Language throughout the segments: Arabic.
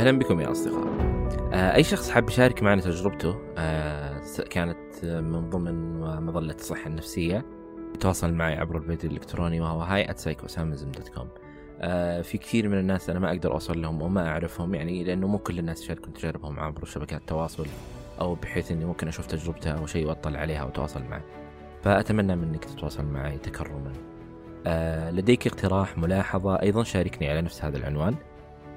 أهلا بكم يا أصدقاء. آه، أي شخص حاب يشارك معنا تجربته آه، كانت من ضمن مظلة الصحة النفسية يتواصل معي عبر البريد الإلكتروني وهو هاي دوت كوم في كثير من الناس أنا ما أقدر أوصل لهم وما أعرفهم يعني لأنه مو كل الناس يشاركون تجاربهم عبر شبكات التواصل أو بحيث إني ممكن أشوف تجربته أو شيء وأطلع عليها وأتواصل معه. فأتمنى منك تتواصل معي تكرما. آه، لديك اقتراح ملاحظة أيضا شاركني على نفس هذا العنوان.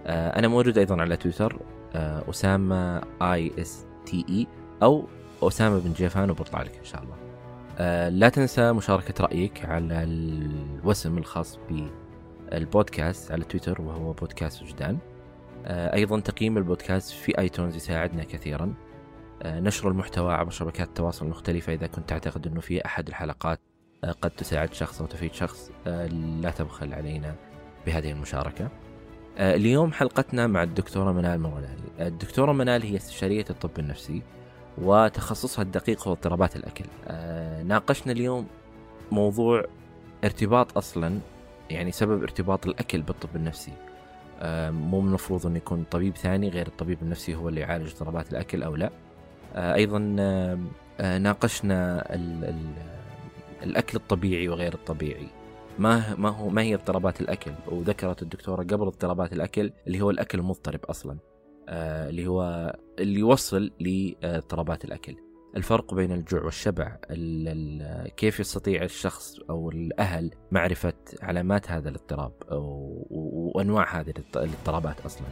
آه، أنا موجود أيضا على تويتر آه، أسامة آي إس تي إي أو أسامة بن جيفان وبطلع لك إن شاء الله. لا تنسى مشاركة رأيك على الوسم الخاص بالبودكاست على تويتر وهو بودكاست وجدان. أيضا تقييم البودكاست في آيتونز يساعدنا كثيرا. نشر المحتوى عبر شبكات التواصل المختلفة إذا كنت تعتقد أنه في أحد الحلقات قد تساعد شخص أو تفيد شخص. آه، لا تبخل علينا بهذه المشاركة. آه، اليوم حلقتنا مع الدكتورة منال موالالي الدكتورة منال هي استشارية الطب النفسي وتخصصها الدقيق هو اضطرابات الأكل. آه، ناقشنا اليوم موضوع ارتباط أصلا يعني سبب ارتباط الأكل بالطب النفسي. مو من المفروض أن يكون طبيب ثاني غير الطبيب النفسي هو اللي يعالج اضطرابات الأكل أو لا. أيضا ناقشنا الأكل الطبيعي وغير الطبيعي. ما ما هو ما هي اضطرابات الأكل؟ وذكرت الدكتورة قبل اضطرابات الأكل اللي هو الأكل المضطرب أصلا. آه اللي هو اللي يوصل لاضطرابات الأكل. الفرق بين الجوع والشبع ال ال كيف يستطيع الشخص أو الأهل معرفة علامات هذا الاضطراب وأنواع هذه الاضطرابات أصلا.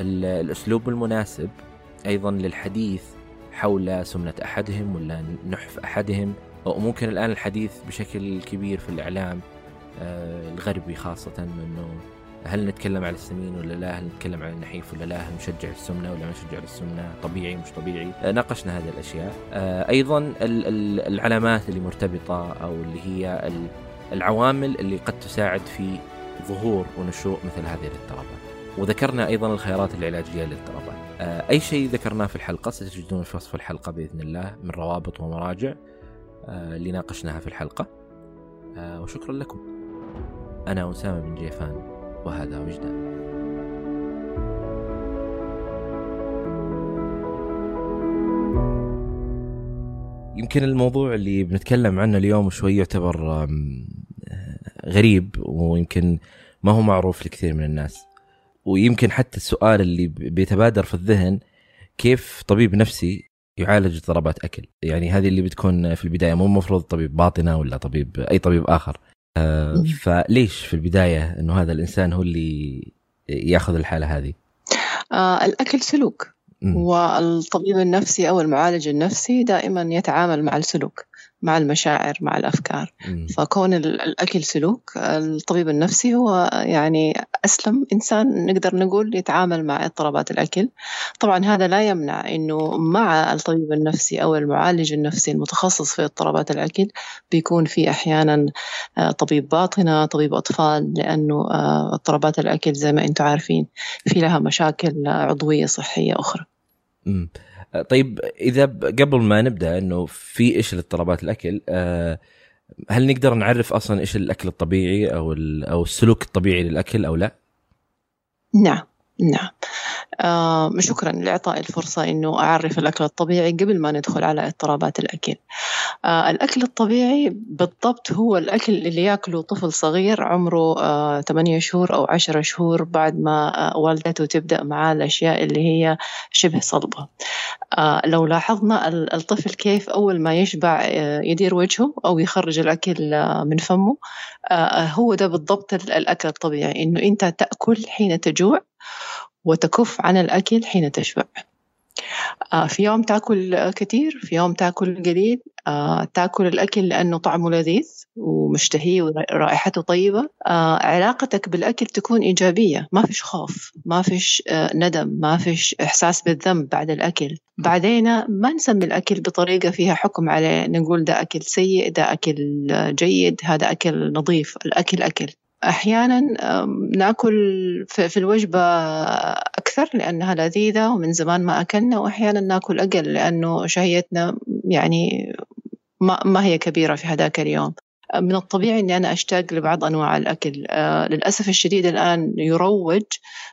الأسلوب المناسب أيضا للحديث حول سمنة أحدهم ولا نحف أحدهم. وممكن الآن الحديث بشكل كبير في الإعلام آه، الغربي خاصة أنه هل نتكلم على السمين ولا لا؟ هل نتكلم على النحيف ولا لا؟ هل نشجع السمنة ولا ما نشجع السمنة؟ طبيعي مش طبيعي. آه، ناقشنا هذه الأشياء. آه، أيضا العلامات اللي مرتبطة أو اللي هي العوامل اللي قد تساعد في ظهور ونشوء مثل هذه الاضطرابات. وذكرنا أيضا الخيارات العلاجية للاضطرابات. أي شيء ذكرناه في الحلقة ستجدون في وصف الحلقة بإذن الله من روابط ومراجع آه، اللي ناقشناها في الحلقة. آه، وشكرا لكم. أنا أسامة بن جيفان وهذا وجدان. يمكن الموضوع اللي بنتكلم عنه اليوم شوي يعتبر غريب ويمكن ما هو معروف لكثير من الناس. ويمكن حتى السؤال اللي بيتبادر في الذهن كيف طبيب نفسي يعالج اضطرابات أكل؟ يعني هذه اللي بتكون في البداية مو المفروض طبيب باطنة ولا طبيب أي طبيب آخر. آه فليش في البداية إنه هذا الإنسان هو اللي ياخذ الحالة هذه؟ آه الأكل سلوك والطبيب النفسي أو المعالج النفسي دائما يتعامل مع السلوك. مع المشاعر مع الأفكار مم. فكون الأكل سلوك الطبيب النفسي هو يعني أسلم إنسان نقدر نقول يتعامل مع اضطرابات الأكل طبعا هذا لا يمنع أنه مع الطبيب النفسي أو المعالج النفسي المتخصص في اضطرابات الأكل بيكون في أحيانا آه، طبيب باطنة طبيب أطفال لأنه آه، اضطرابات الأكل زي ما أنتم عارفين في لها مشاكل عضوية صحية أخرى مم. طيب إذا قبل ما نبدأ إنه في إيش الاضطرابات الأكل آه، هل نقدر نعرف أصلا إيش الأكل الطبيعي أو أو السلوك الطبيعي للأكل أو لا؟ نعم نعم. آه شكرا لإعطاء الفرصة إنه أعرف الأكل الطبيعي قبل ما ندخل على اضطرابات الأكل. آه الأكل الطبيعي بالضبط هو الأكل اللي يأكله طفل صغير عمره آه 8 شهور أو 10 شهور بعد ما آه والدته تبدأ معاه الأشياء اللي هي شبه صلبة. آه لو لاحظنا الطفل كيف أول ما يشبع آه يدير وجهه أو يخرج الأكل آه من فمه آه هو ده بالضبط الأكل الطبيعي. إنه أنت تأكل حين تجوع وتكف عن الأكل حين تشبع. آه، في يوم تأكل كثير في يوم تأكل قليل. آه، تأكل الأكل لأنه طعمه لذيذ ومشتهي ورائحته طيبة. آه، علاقتك بالأكل تكون إيجابية ما فيش خوف ما فيش ندم ما فيش إحساس بالذنب بعد الأكل. بعدين ما نسمي الأكل بطريقة فيها حكم عليه نقول ده أكل سيء ده أكل جيد هذا أكل نظيف الأكل أكل. أحيانا نأكل في الوجبة أكثر لأنها لذيذة ومن زمان ما أكلنا وأحيانا نأكل أقل لأنه شهيتنا يعني ما, ما هي كبيرة في هذاك اليوم. من الطبيعي أني أنا أشتاق لبعض أنواع الأكل. آه للأسف الشديد الآن يروج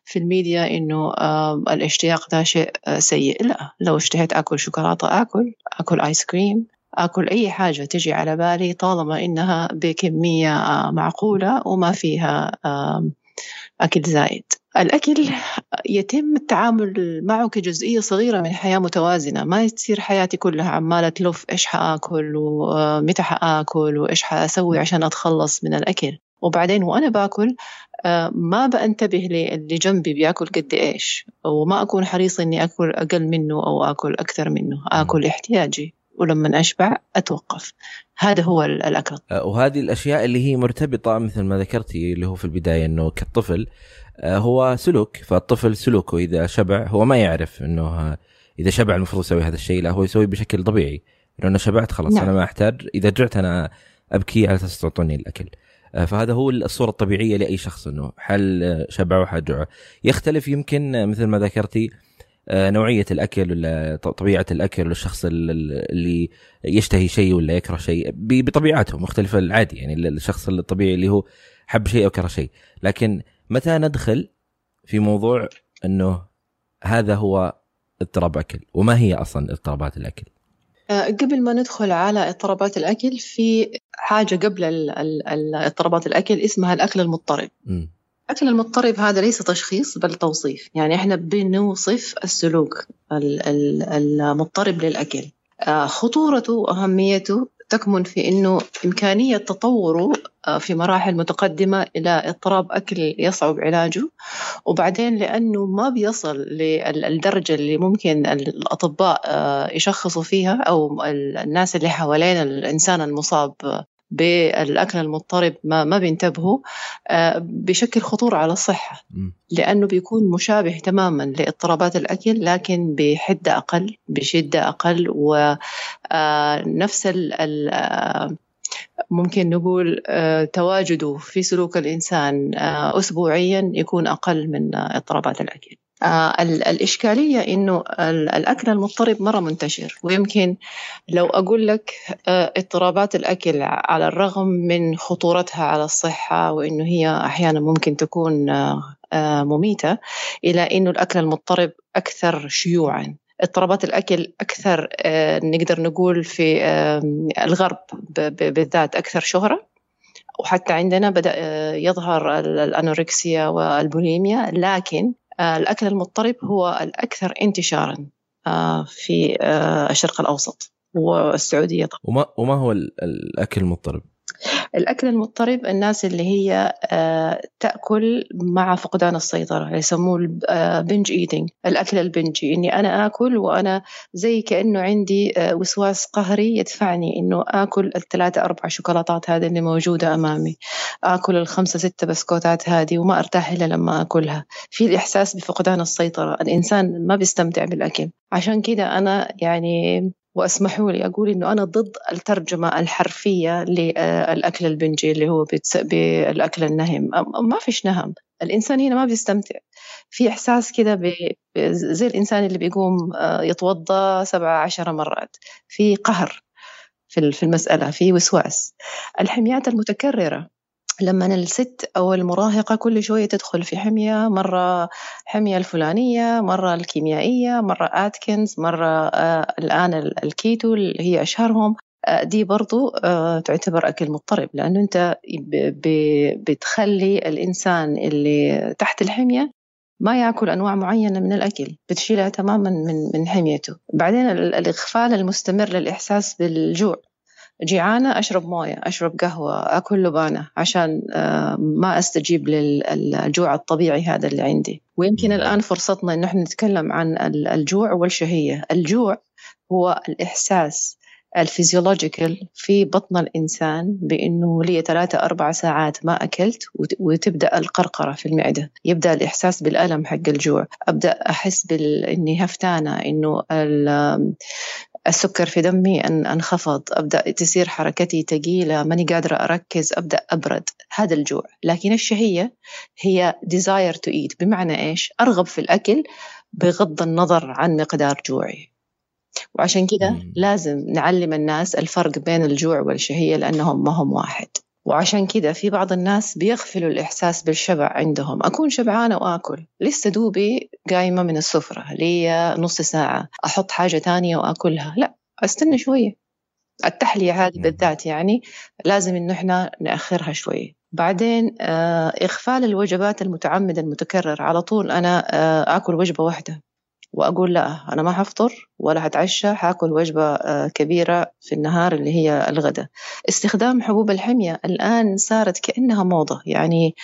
في الميديا أنه آه الاشتياق ده شيء سيء. لا لو اشتهيت أكل شوكولاتة أكل أكل آيس كريم. أكل أي حاجة تجي على بالي طالما إنها بكمية آه معقولة وما فيها آه أكل زايد. الأكل يتم التعامل معه كجزئية صغيرة من حياة متوازنة. ما تصير حياتي كلها عمالة تلف إيش حآكل ومتى حآكل وإيش حأسوي عشان أتخلص من الأكل. وبعدين وأنا باكل ما بنتبه للي جنبي بياكل قد إيش. وما أكون حريص إني أكل أقل منه أو أكل أكثر منه. أكل احتياجي. ولما أشبع أتوقف. هذا هو الأكل وهذه الأشياء اللي هي مرتبطة مثل ما ذكرتي اللي هو في البداية أنه كالطفل هو سلوك. فالطفل سلوكه إذا شبع هو ما يعرف أنه إذا شبع المفروض يسوي هذا الشيء لا هو يسوي بشكل طبيعي. لأنه شبعت خلاص نعم. أنا ما أحتاج. إذا جعت أنا أبكي على أساس تعطوني الأكل. فهذا هو الصورة الطبيعية لأي شخص أنه حل شبع وحل جوع يختلف يمكن مثل ما ذكرتي نوعية الأكل ولا طبيعة الأكل ولا الشخص اللي يشتهي شيء ولا يكره شيء بطبيعته مختلفة العادي يعني الشخص الطبيعي اللي هو حب شيء أو كره شيء. لكن متى ندخل في موضوع أنه هذا هو اضطراب أكل؟ وما هي أصلا اضطرابات الأكل؟ قبل ما ندخل على اضطرابات الأكل في حاجة قبل اضطرابات الأكل اسمها الأكل المضطرب. م. الأكل المضطرب هذا ليس تشخيص بل توصيف. يعني إحنا بنوصف السلوك المضطرب للأكل. خطورته وأهميته تكمن في أنه إمكانية تطوره في مراحل متقدمة إلى اضطراب أكل يصعب علاجه. وبعدين لأنه ما بيصل للدرجة اللي ممكن الأطباء يشخصوا فيها أو الناس اللي حوالين الإنسان المصاب بالأكل المضطرب ما ما بينتبهوا بشكل خطورة على الصحة لأنه بيكون مشابه تماما لاضطرابات الأكل لكن بحدة أقل بشدة أقل ونفس ال ممكن نقول تواجده في سلوك الإنسان اسبوعيا يكون أقل من اضطرابات الأكل. آه الإشكالية إنه الأكل المضطرب مرة منتشر ويمكن لو أقول لك آه اضطرابات الأكل على الرغم من خطورتها على الصحة وإنه هي أحيانا ممكن تكون آه مميتة إلى إنه الأكل المضطرب أكثر شيوعا. اضطرابات الأكل أكثر نقدر نقول في الغرب بالذات أكثر شهرة. وحتى عندنا بدأ يظهر ال anorexia وال bulimia لكن الأكل المضطرب هو الأكثر انتشارا في الشرق الأوسط والسعودية طبعا وما, وما هو الأكل المضطرب؟ الأكل المضطرب الناس اللي هي تأكل مع فقدان السيطرة يسموه ال binge eating الأكل ال binge ي إني أنا آكل وأنا زي كأنه عندي وسواس قهري يدفعني إنه آكل الثلاثة أربع شوكولاتات هذه اللي موجودة أمامي آكل الخمسة ستة بسكوتات هذه وما أرتاح إلا لما آكلها. في الإحساس بفقدان السيطرة الإنسان ما بيستمتع بالأكل. عشان كده أنا يعني وأسمحوا لي أقول إنه أنا ضد الترجمة الحرفية للأكل البنجي اللي هو بالأكل النهم. ما فيش نهم. الإنسان هنا ما بيستمتع. في إحساس كده زي الإنسان اللي بيقوم يتوضا سبعة عشر مرات. في قهر في المسألة في وسواس. الحميات المتكررة. لما الست أو المراهقة كل شوية تدخل في حمية مرة حمية الفلانية مرة الكيميائية مرة آتكنز مرة آه الآن الكيتو اللي هي أشهرهم. آه دي برضو آه تعتبر أكل مضطرب لأنه أنت بتخلي الإنسان اللي تحت الحمية ما يأكل أنواع معينة من الأكل بتشيلها تماما من من حميته. بعدين الإغفال المستمر للإحساس بالجوع. جيعانة أشرب موية أشرب قهوة أكل لبانة عشان ما أستجيب للجوع الطبيعي هذا اللي عندي. ويمكن الآن فرصتنا إنه إحنا نتكلم عن الجوع والشهية الجوع هو الإحساس الفيزيولوجيكال في بطن الإنسان بأنه لي ثلاثة أربع ساعات ما أكلت وتبدأ القرقرة في المعدة. يبدأ الإحساس بالألم حق الجوع. أبدأ أحس بإني هفتانة إنه السكر في دمي أن أنخفض أبدأ تصير حركتي ثقيلة ماني قادرة أركز أبدأ أبرد. هذا الجوع. لكن الشهية هي desire to eat. بمعنى إيش؟ أرغب في الأكل بغض النظر عن مقدار جوعي. وعشان كده. لازم نعلم الناس الفرق بين الجوع والشهية لأنهم ما هم واحد. وعشان كده في بعض الناس بيغفلوا الإحساس بالشبع عندهم. أكون شبعانة وآكل. لسه دوبي قايمة من السفرة. لي نص ساعة. أحط حاجة تانية وآكلها. لا أستنى شوية. التحلية هذه. بالذات يعني. لازم إنه إحنا نأخرها شوية. بعدين آه، إغفال الوجبات المتعمدة المتكرر على طول أنا آه، آكل وجبة واحدة. وأقول لا أنا ما حفطر ولا هتعشى حاكل وجبة آه، كبيرة في النهار اللي هي الغداء. استخدام حبوب الحمية الآن صارت كأنها موضة. يعني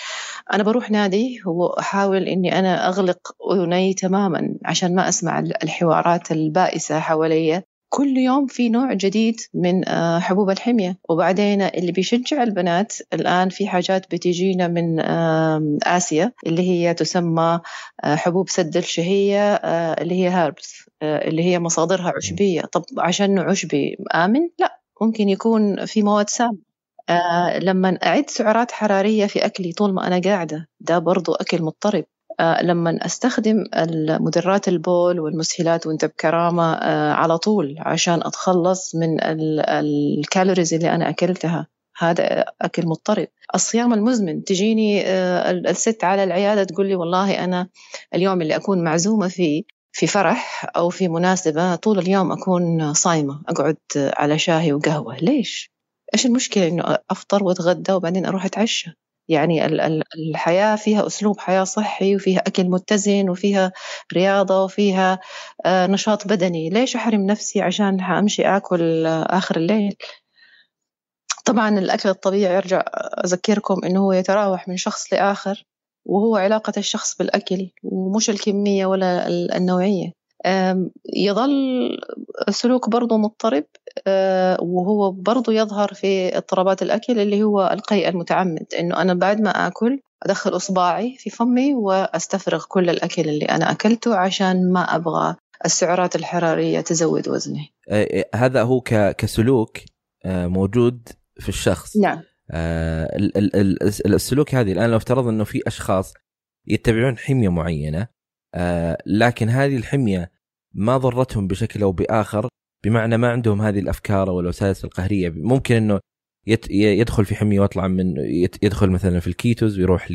أنا بروح نادي وأحاول إني أنا أغلق أذني تماما عشان ما أسمع الحوارات البائسة حواليا. كل يوم في نوع جديد من آه، حبوب الحمية. وبعدين اللي بيشجع البنات الآن في حاجات بتجينا من آسيا اللي هي تسمى آه، حبوب سد الشهية آه، اللي هي هاربس اللي هي مصادرها عشبية. طب عشان عشبي آمن؟ لا ممكن يكون في مواد سامة. آه لما أعد سعرات حرارية في أكلي طول ما أنا قاعدة ده برضو أكل مضطرب. لما أستخدم المدرات البول والمسهلات وأنت بكرامة آه على طول عشان أتخلص من ال- الكالوريز اللي أنا أكلتها. هذا أكل مضطرب. الصيام المزمن. تجيني آه ال- الست على العيادة تقول لي والله أنا اليوم اللي أكون معزومة فيه في فرح أو في مناسبة طول اليوم أكون صايمة. أقعد على شاهي وقهوة. ليش؟ إيش المشكلة إنه أفطر وأتغدى وبعدين أروح أتعشى؟ يعني ال- ال- الحياة فيها أسلوب حياة صحي وفيها أكل متزن وفيها رياضة وفيها آه، نشاط بدني. ليش أحرم نفسي عشان حأمشي آكل آه، آخر الليل؟ طبعا الأكل الطبيعي أرجع أذكركم إنه هو يتراوح من شخص لآخر وهو علاقة الشخص بالأكل ومش الكمية ولا ال- النوعية. يظل سلوك برضو مضطرب أه، وهو برضو يظهر في اضطرابات الأكل اللي هو القيء المتعمد إنه أنا بعد ما آكل أدخل إصبعي في فمي وأستفرغ كل الأكل اللي أنا أكلته عشان ما أبغى السعرات الحرارية تزود وزني. آه، هذا هو كسلوك آه، موجود في الشخص. نعم. آه، ال- ال- ال- السلوك هذه الآن لو افترض إنه في أشخاص يتبعون حمية معينة آه، لكن هذه الحمية ما ضرتهم بشكل أو بآخر بمعنى ما عندهم هذه الأفكار أو الوساوس القهرية. ممكن إنه يدخل في حمية ويطلع من يت- يدخل مثلا في الكيتوز ويروح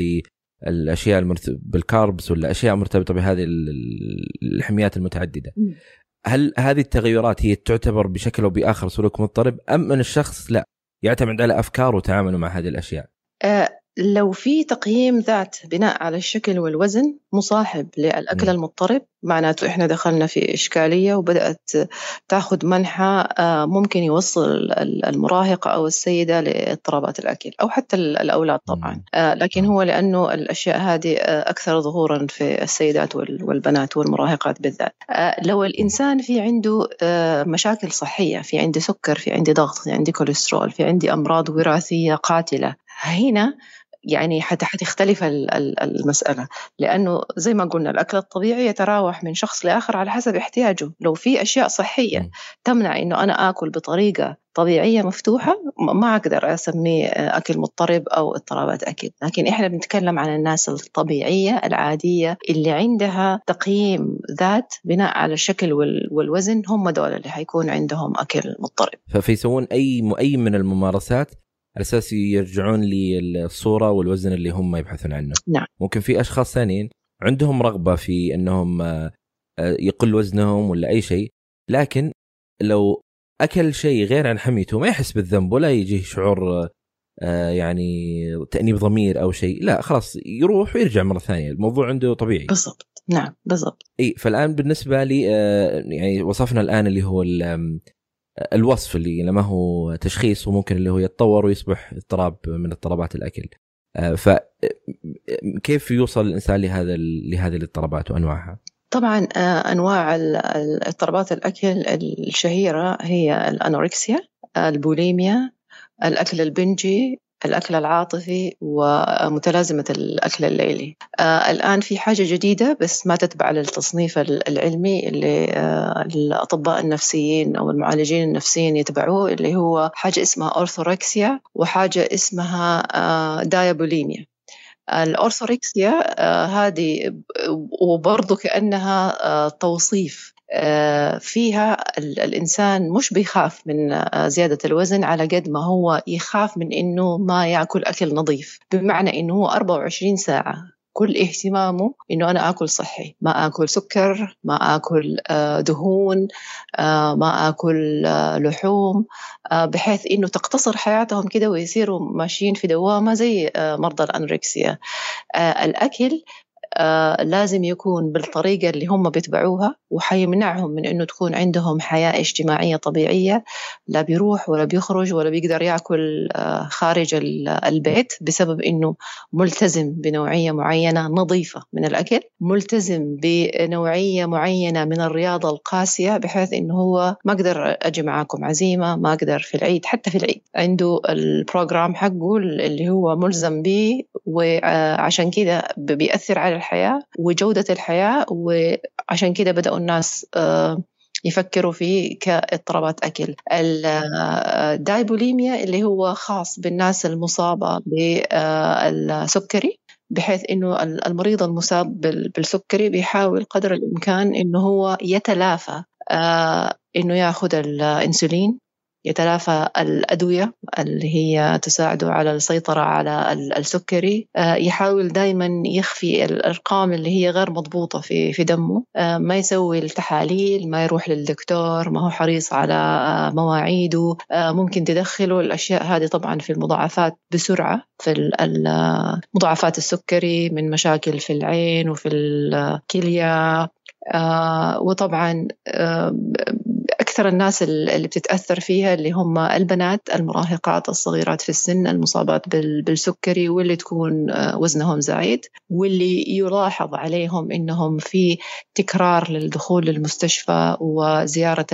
للاشياء المرت... بالكاربس ولا أشياء مرتبطة بهذه ال- ال- الحميات المتعددة. هل هذه التغيرات هي تعتبر بشكل أو بآخر سلوك مضطرب؟ أم أن الشخص لا يعتمد على أفكاره وتعامله مع هذه الأشياء؟ آه، لو في تقييم ذات بناء على الشكل والوزن مصاحب للأكل. المضطرب معناته إحنا دخلنا في إشكالية وبدأت تاخذ منحى آه، ممكن يوصل ال- المراهقة أو السيدة لاضطرابات الأكل أو حتى ال- الأولاد طبعا. آه، لكن. هو لأنه الأشياء هذه آه، أكثر ظهورا في السيدات وال- والبنات والمراهقات بالذات لو الإنسان في عنده مشاكل صحية في عندي سكر في عندي ضغط في عندي كوليسترول في عندي أمراض وراثية قاتلة هنا يعني حت- حتختلف ال- ال- المسألة. لأنه زي ما قلنا الأكل الطبيعي يتراوح من شخص لآخر على حسب احتياجه. لو في أشياء صحية. تمنع إنه أنا آكل بطريقة طبيعية مفتوحة ما أقدر أسميه أكل مضطرب أو اضطرابات أكل. لكن إحنا بنتكلم عن الناس الطبيعية العادية اللي عندها تقييم ذات بناء على الشكل وال- والوزن هم دول اللي حيكون عندهم أكل مضطرب. فيسوون أي أي من الممارسات على أساس يرجعون للصوره والوزن اللي هم يبحثون عنه. نعم. ممكن في أشخاص ثانيين عندهم رغبة في إنهم آه، آه، يقل وزنهم ولا أي شيء لكن لو أكل شيء غير عن حميته ما يحس بالذنب ولا يجيه شعور آه، يعني تأنيب ضمير أو شيء لا خلاص يروح ويرجع مرة ثانية. الموضوع عنده طبيعي. بالضبط. نعم بالضبط. إي فالآن بالنسبة لي يعني وصفنا الآن اللي هو الوصف اللي ما هو تشخيص وممكن اللي هو يتطور ويصبح اضطراب من اضطرابات الأكل ف كيف يوصل الإنسان لهذا لهذه الاضطرابات وأنواعها؟ طبعا آه، أنواع اضطرابات الأكل الشهيرة هي الانوركسيا البوليميا الأكل البنجي الأكل العاطفي ومتلازمة الأكل الليلي. آه، الآن في حاجة جديدة بس ما تتبع للتصنيف ال- العلمي اللي آه، الأطباء النفسيين أو المعالجين النفسيين يتبعوه اللي هو حاجة اسمها orthorexia وحاجة اسمها آه، diabulimia. الأورثوركسيا هذه وبرضه كأنها توصيف فيها الإنسان مش بيخاف من زيادة الوزن على قد ما هو يخاف من إنه ما يأكل أكل نظيف. بمعنى إنه هو 24 ساعة كل اهتمامه إنه أنا آكل صحي. ما آكل سكر ما آكل آه، دهون آه، ما آكل آه، لحوم بحيث إنه تقتصر حياتهم كده ويصيروا ماشيين في دوامة زي مرضى الأنوركسيا. الأكل آه لازم يكون بالطريقة اللي هم بيتبعوها وحيمنعهم من إنه تكون عندهم حياة اجتماعية طبيعية لا بيروح ولا بيخرج ولا بيقدر يأكل آه خارج البيت بسبب إنه ملتزم بنوعية معينة نظيفة من الأكل ملتزم بنوعية معينة من الرياضة القاسية بحيث إنه هو ما أقدر أجي معاكم عزيمة ما أقدر في العيد حتى في العيد. عنده البروجرام حقه اللي هو ملزم به وعشان كده بيأثر على الحياة وجودة الحياة وعشان كده بدأوا الناس آه، يفكروا فيه كإضطرابات أكل. ال diabulimia اللي هو خاص بالناس المصابة بالسكري بحيث إنه المريض المصاب بالسكري بيحاول قدر الإمكان إنه هو يتلافى آه، إنه ياخذ الانسولين يتلافى الأدوية اللي هي تساعده على السيطرة على السكري. آه، يحاول دائما يخفي الأرقام اللي هي غير مضبوطة في في دمه. آه، ما يسوي التحاليل ما يروح للدكتور ما هو حريص على آه، مواعيده. ممكن تدخله. الأشياء هذه طبعا في المضاعفات بسرعة في مضاعفات السكري من مشاكل في العين وفي الكلية. وطبعا أكثر الناس اللي بتتأثر فيها اللي هم البنات المراهقات الصغيرات في السن المصابات بالسكري واللي تكون آه، وزنهم زايد واللي يلاحظ عليهم إنهم في تكرار للدخول للمستشفى وزيارة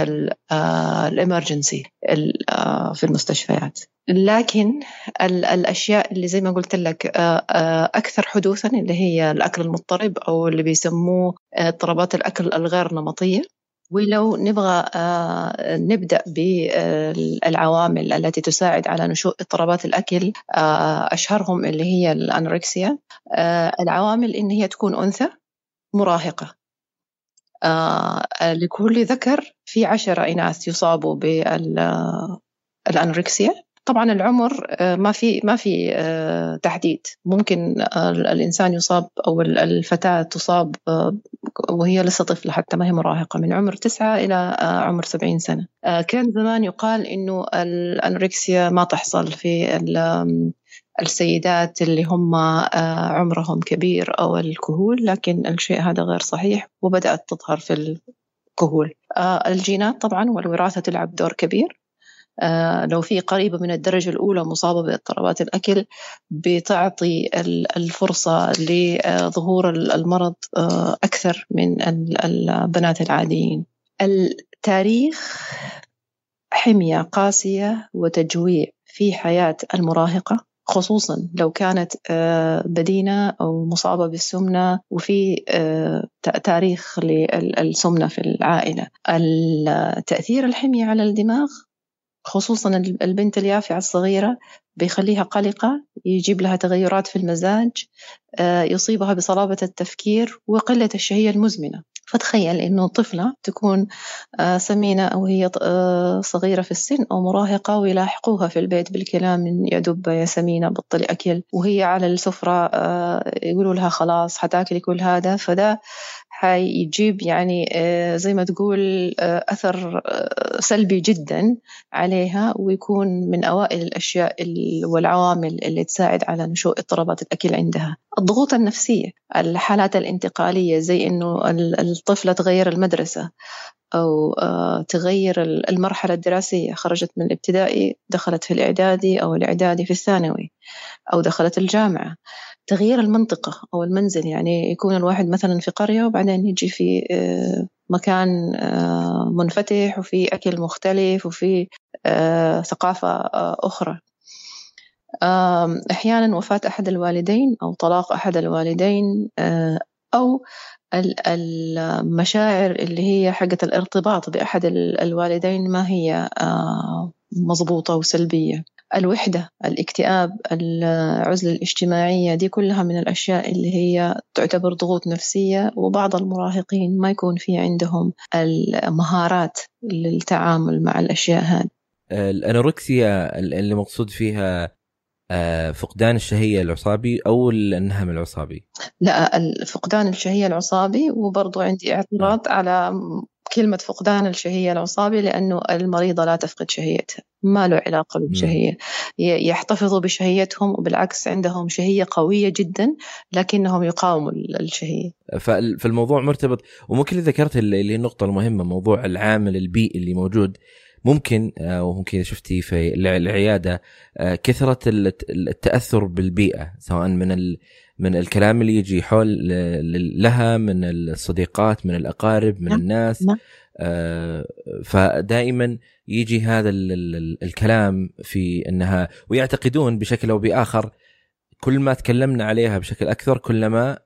الإمرجنسي آه، في المستشفيات. لكن الأشياء اللي زي ما قلت لك آه، أكثر حدوثا اللي هي الأكل المضطرب أو اللي بيسموه اضطرابات الأكل الغير نمطية. ولو نبغى آه، نبدأ بالعوامل التي تساعد على نشوء اضطرابات الأكل آه، أشهرهم اللي هي الأنوركسيا آه، العوامل إن هي تكون أنثى مراهقة. لكل ذكر في عشرة إناث يصابوا بالأنوركسيا طبعا العمر آه، ما في ما في آه، تحديد. ممكن آه، الإنسان يصاب أو الفتاة تصاب وهي لسه طفلة حتى ما هي مراهقة من عمر تسعة إلى عمر سبعين سنة. كان زمان يقال إنه الانوركسيا ما تحصل في السيدات اللي هم عمرهم كبير أو الكهول لكن الشيء هذا غير صحيح وبدأت تظهر في الكهول. الجينات طبعا والوراثة تلعب دور كبير. لو في قريبة من الدرجة الأولى مصابة باضطرابات الأكل بتعطي الفرصة لظهور المرض آه، أكثر من البنات العاديين. التاريخ حمية قاسية وتجويع في حياة المراهقة خصوصا لو كانت آه، بدينة أو مصابة بالسمنة وفي تاريخ للسمنة في العائلة. التأثير الحمية على الدماغ خصوصا البنت اليافعة الصغيرة بيخليها قلقة يجيب لها تغيرات في المزاج آه، يصيبها بصلابة التفكير وقلة الشهية المزمنة. فتخيل إنه طفلة تكون آه، سمينة أو هي آه، صغيرة في السن أو مراهقة ويلاحقوها في البيت بالكلام من يا دب يا سمينة بطلي أكل وهي على السفرة يقولوا لها خلاص حتاكلي كل هذا. فده حيجيب يعني آه، زي ما تقول آه، أثر آه، سلبي جدا عليها ويكون من أوائل الأشياء والعوامل اللي تساعد على نشوء اضطرابات الأكل عندها. الضغوط النفسية الحالات الانتقالية زي إنه الطفلة تغير المدرسة أو تغير المرحلة الدراسية. خرجت من الابتدائي دخلت في الإعدادي أو الإعدادي في الثانوي أو دخلت الجامعة. تغيير المنطقة أو المنزل يعني يكون الواحد مثلا في قرية وبعدين يجي في آه، مكان آه، منفتح وفي أكل مختلف وفي آه، ثقافة أخرى. أحيانا وفاة أحد الوالدين أو طلاق أحد الوالدين أو المشاعر اللي هي حقة الارتباط بأحد الوالدين ما هي مضبوطة وسلبية. الوحدة الاكتئاب العزلة الاجتماعية دي كلها من الأشياء اللي هي تعتبر ضغوط نفسية وبعض المراهقين ما يكون في عندهم المهارات للتعامل مع الأشياء هذه. الأنوركسيا اللي مقصود فيها آه، فقدان الشهية العصابي أو النهم العصابي؟ لا فقدان الشهية العصابي وبرضو عندي اعتراض على كلمة فقدان الشهية العصابي لأنه المريضة لا تفقد شهيتها ما له علاقة بالشهية. يحتفظوا بشهيتهم وبالعكس عندهم شهية قوية جدا لكنهم يقاوموا الشهية. فالموضوع مرتبط وممكن ذكرت اللي هي النقطة المهمة موضوع العامل البيئي اللي موجود ممكن آه، وممكن شفتي في العيادة آه، كثرة التأثر بالبيئة سواء من من الكلام اللي يجي حول لها من الصديقات من الأقارب من نعم. الناس نعم. آه، فدائما يجي هذا الكلام في إنها ويعتقدون بشكل أو بآخر كل ما تكلمنا عليها بشكل أكثر كلما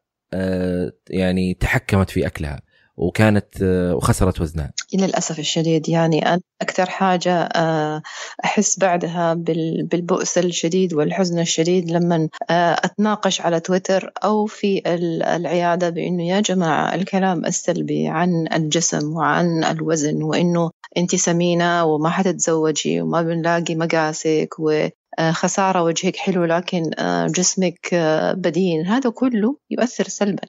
يعني تحكمت في أكلها وكانت آه، وخسرت وزنها. للأسف الشديد يعني أنا أكثر حاجة آه، أحس بعدها بالبؤس الشديد والحزن الشديد لما آه، أتناقش على تويتر أو في العيادة بأنه يا جماعة الكلام السلبي عن الجسم وعن الوزن وأنه أنت سمينة وما حتتزوجي وما بنلاقي مقاسك و خسارة وجهك حلو لكن جسمك بدين هذا كله يؤثر سلبا.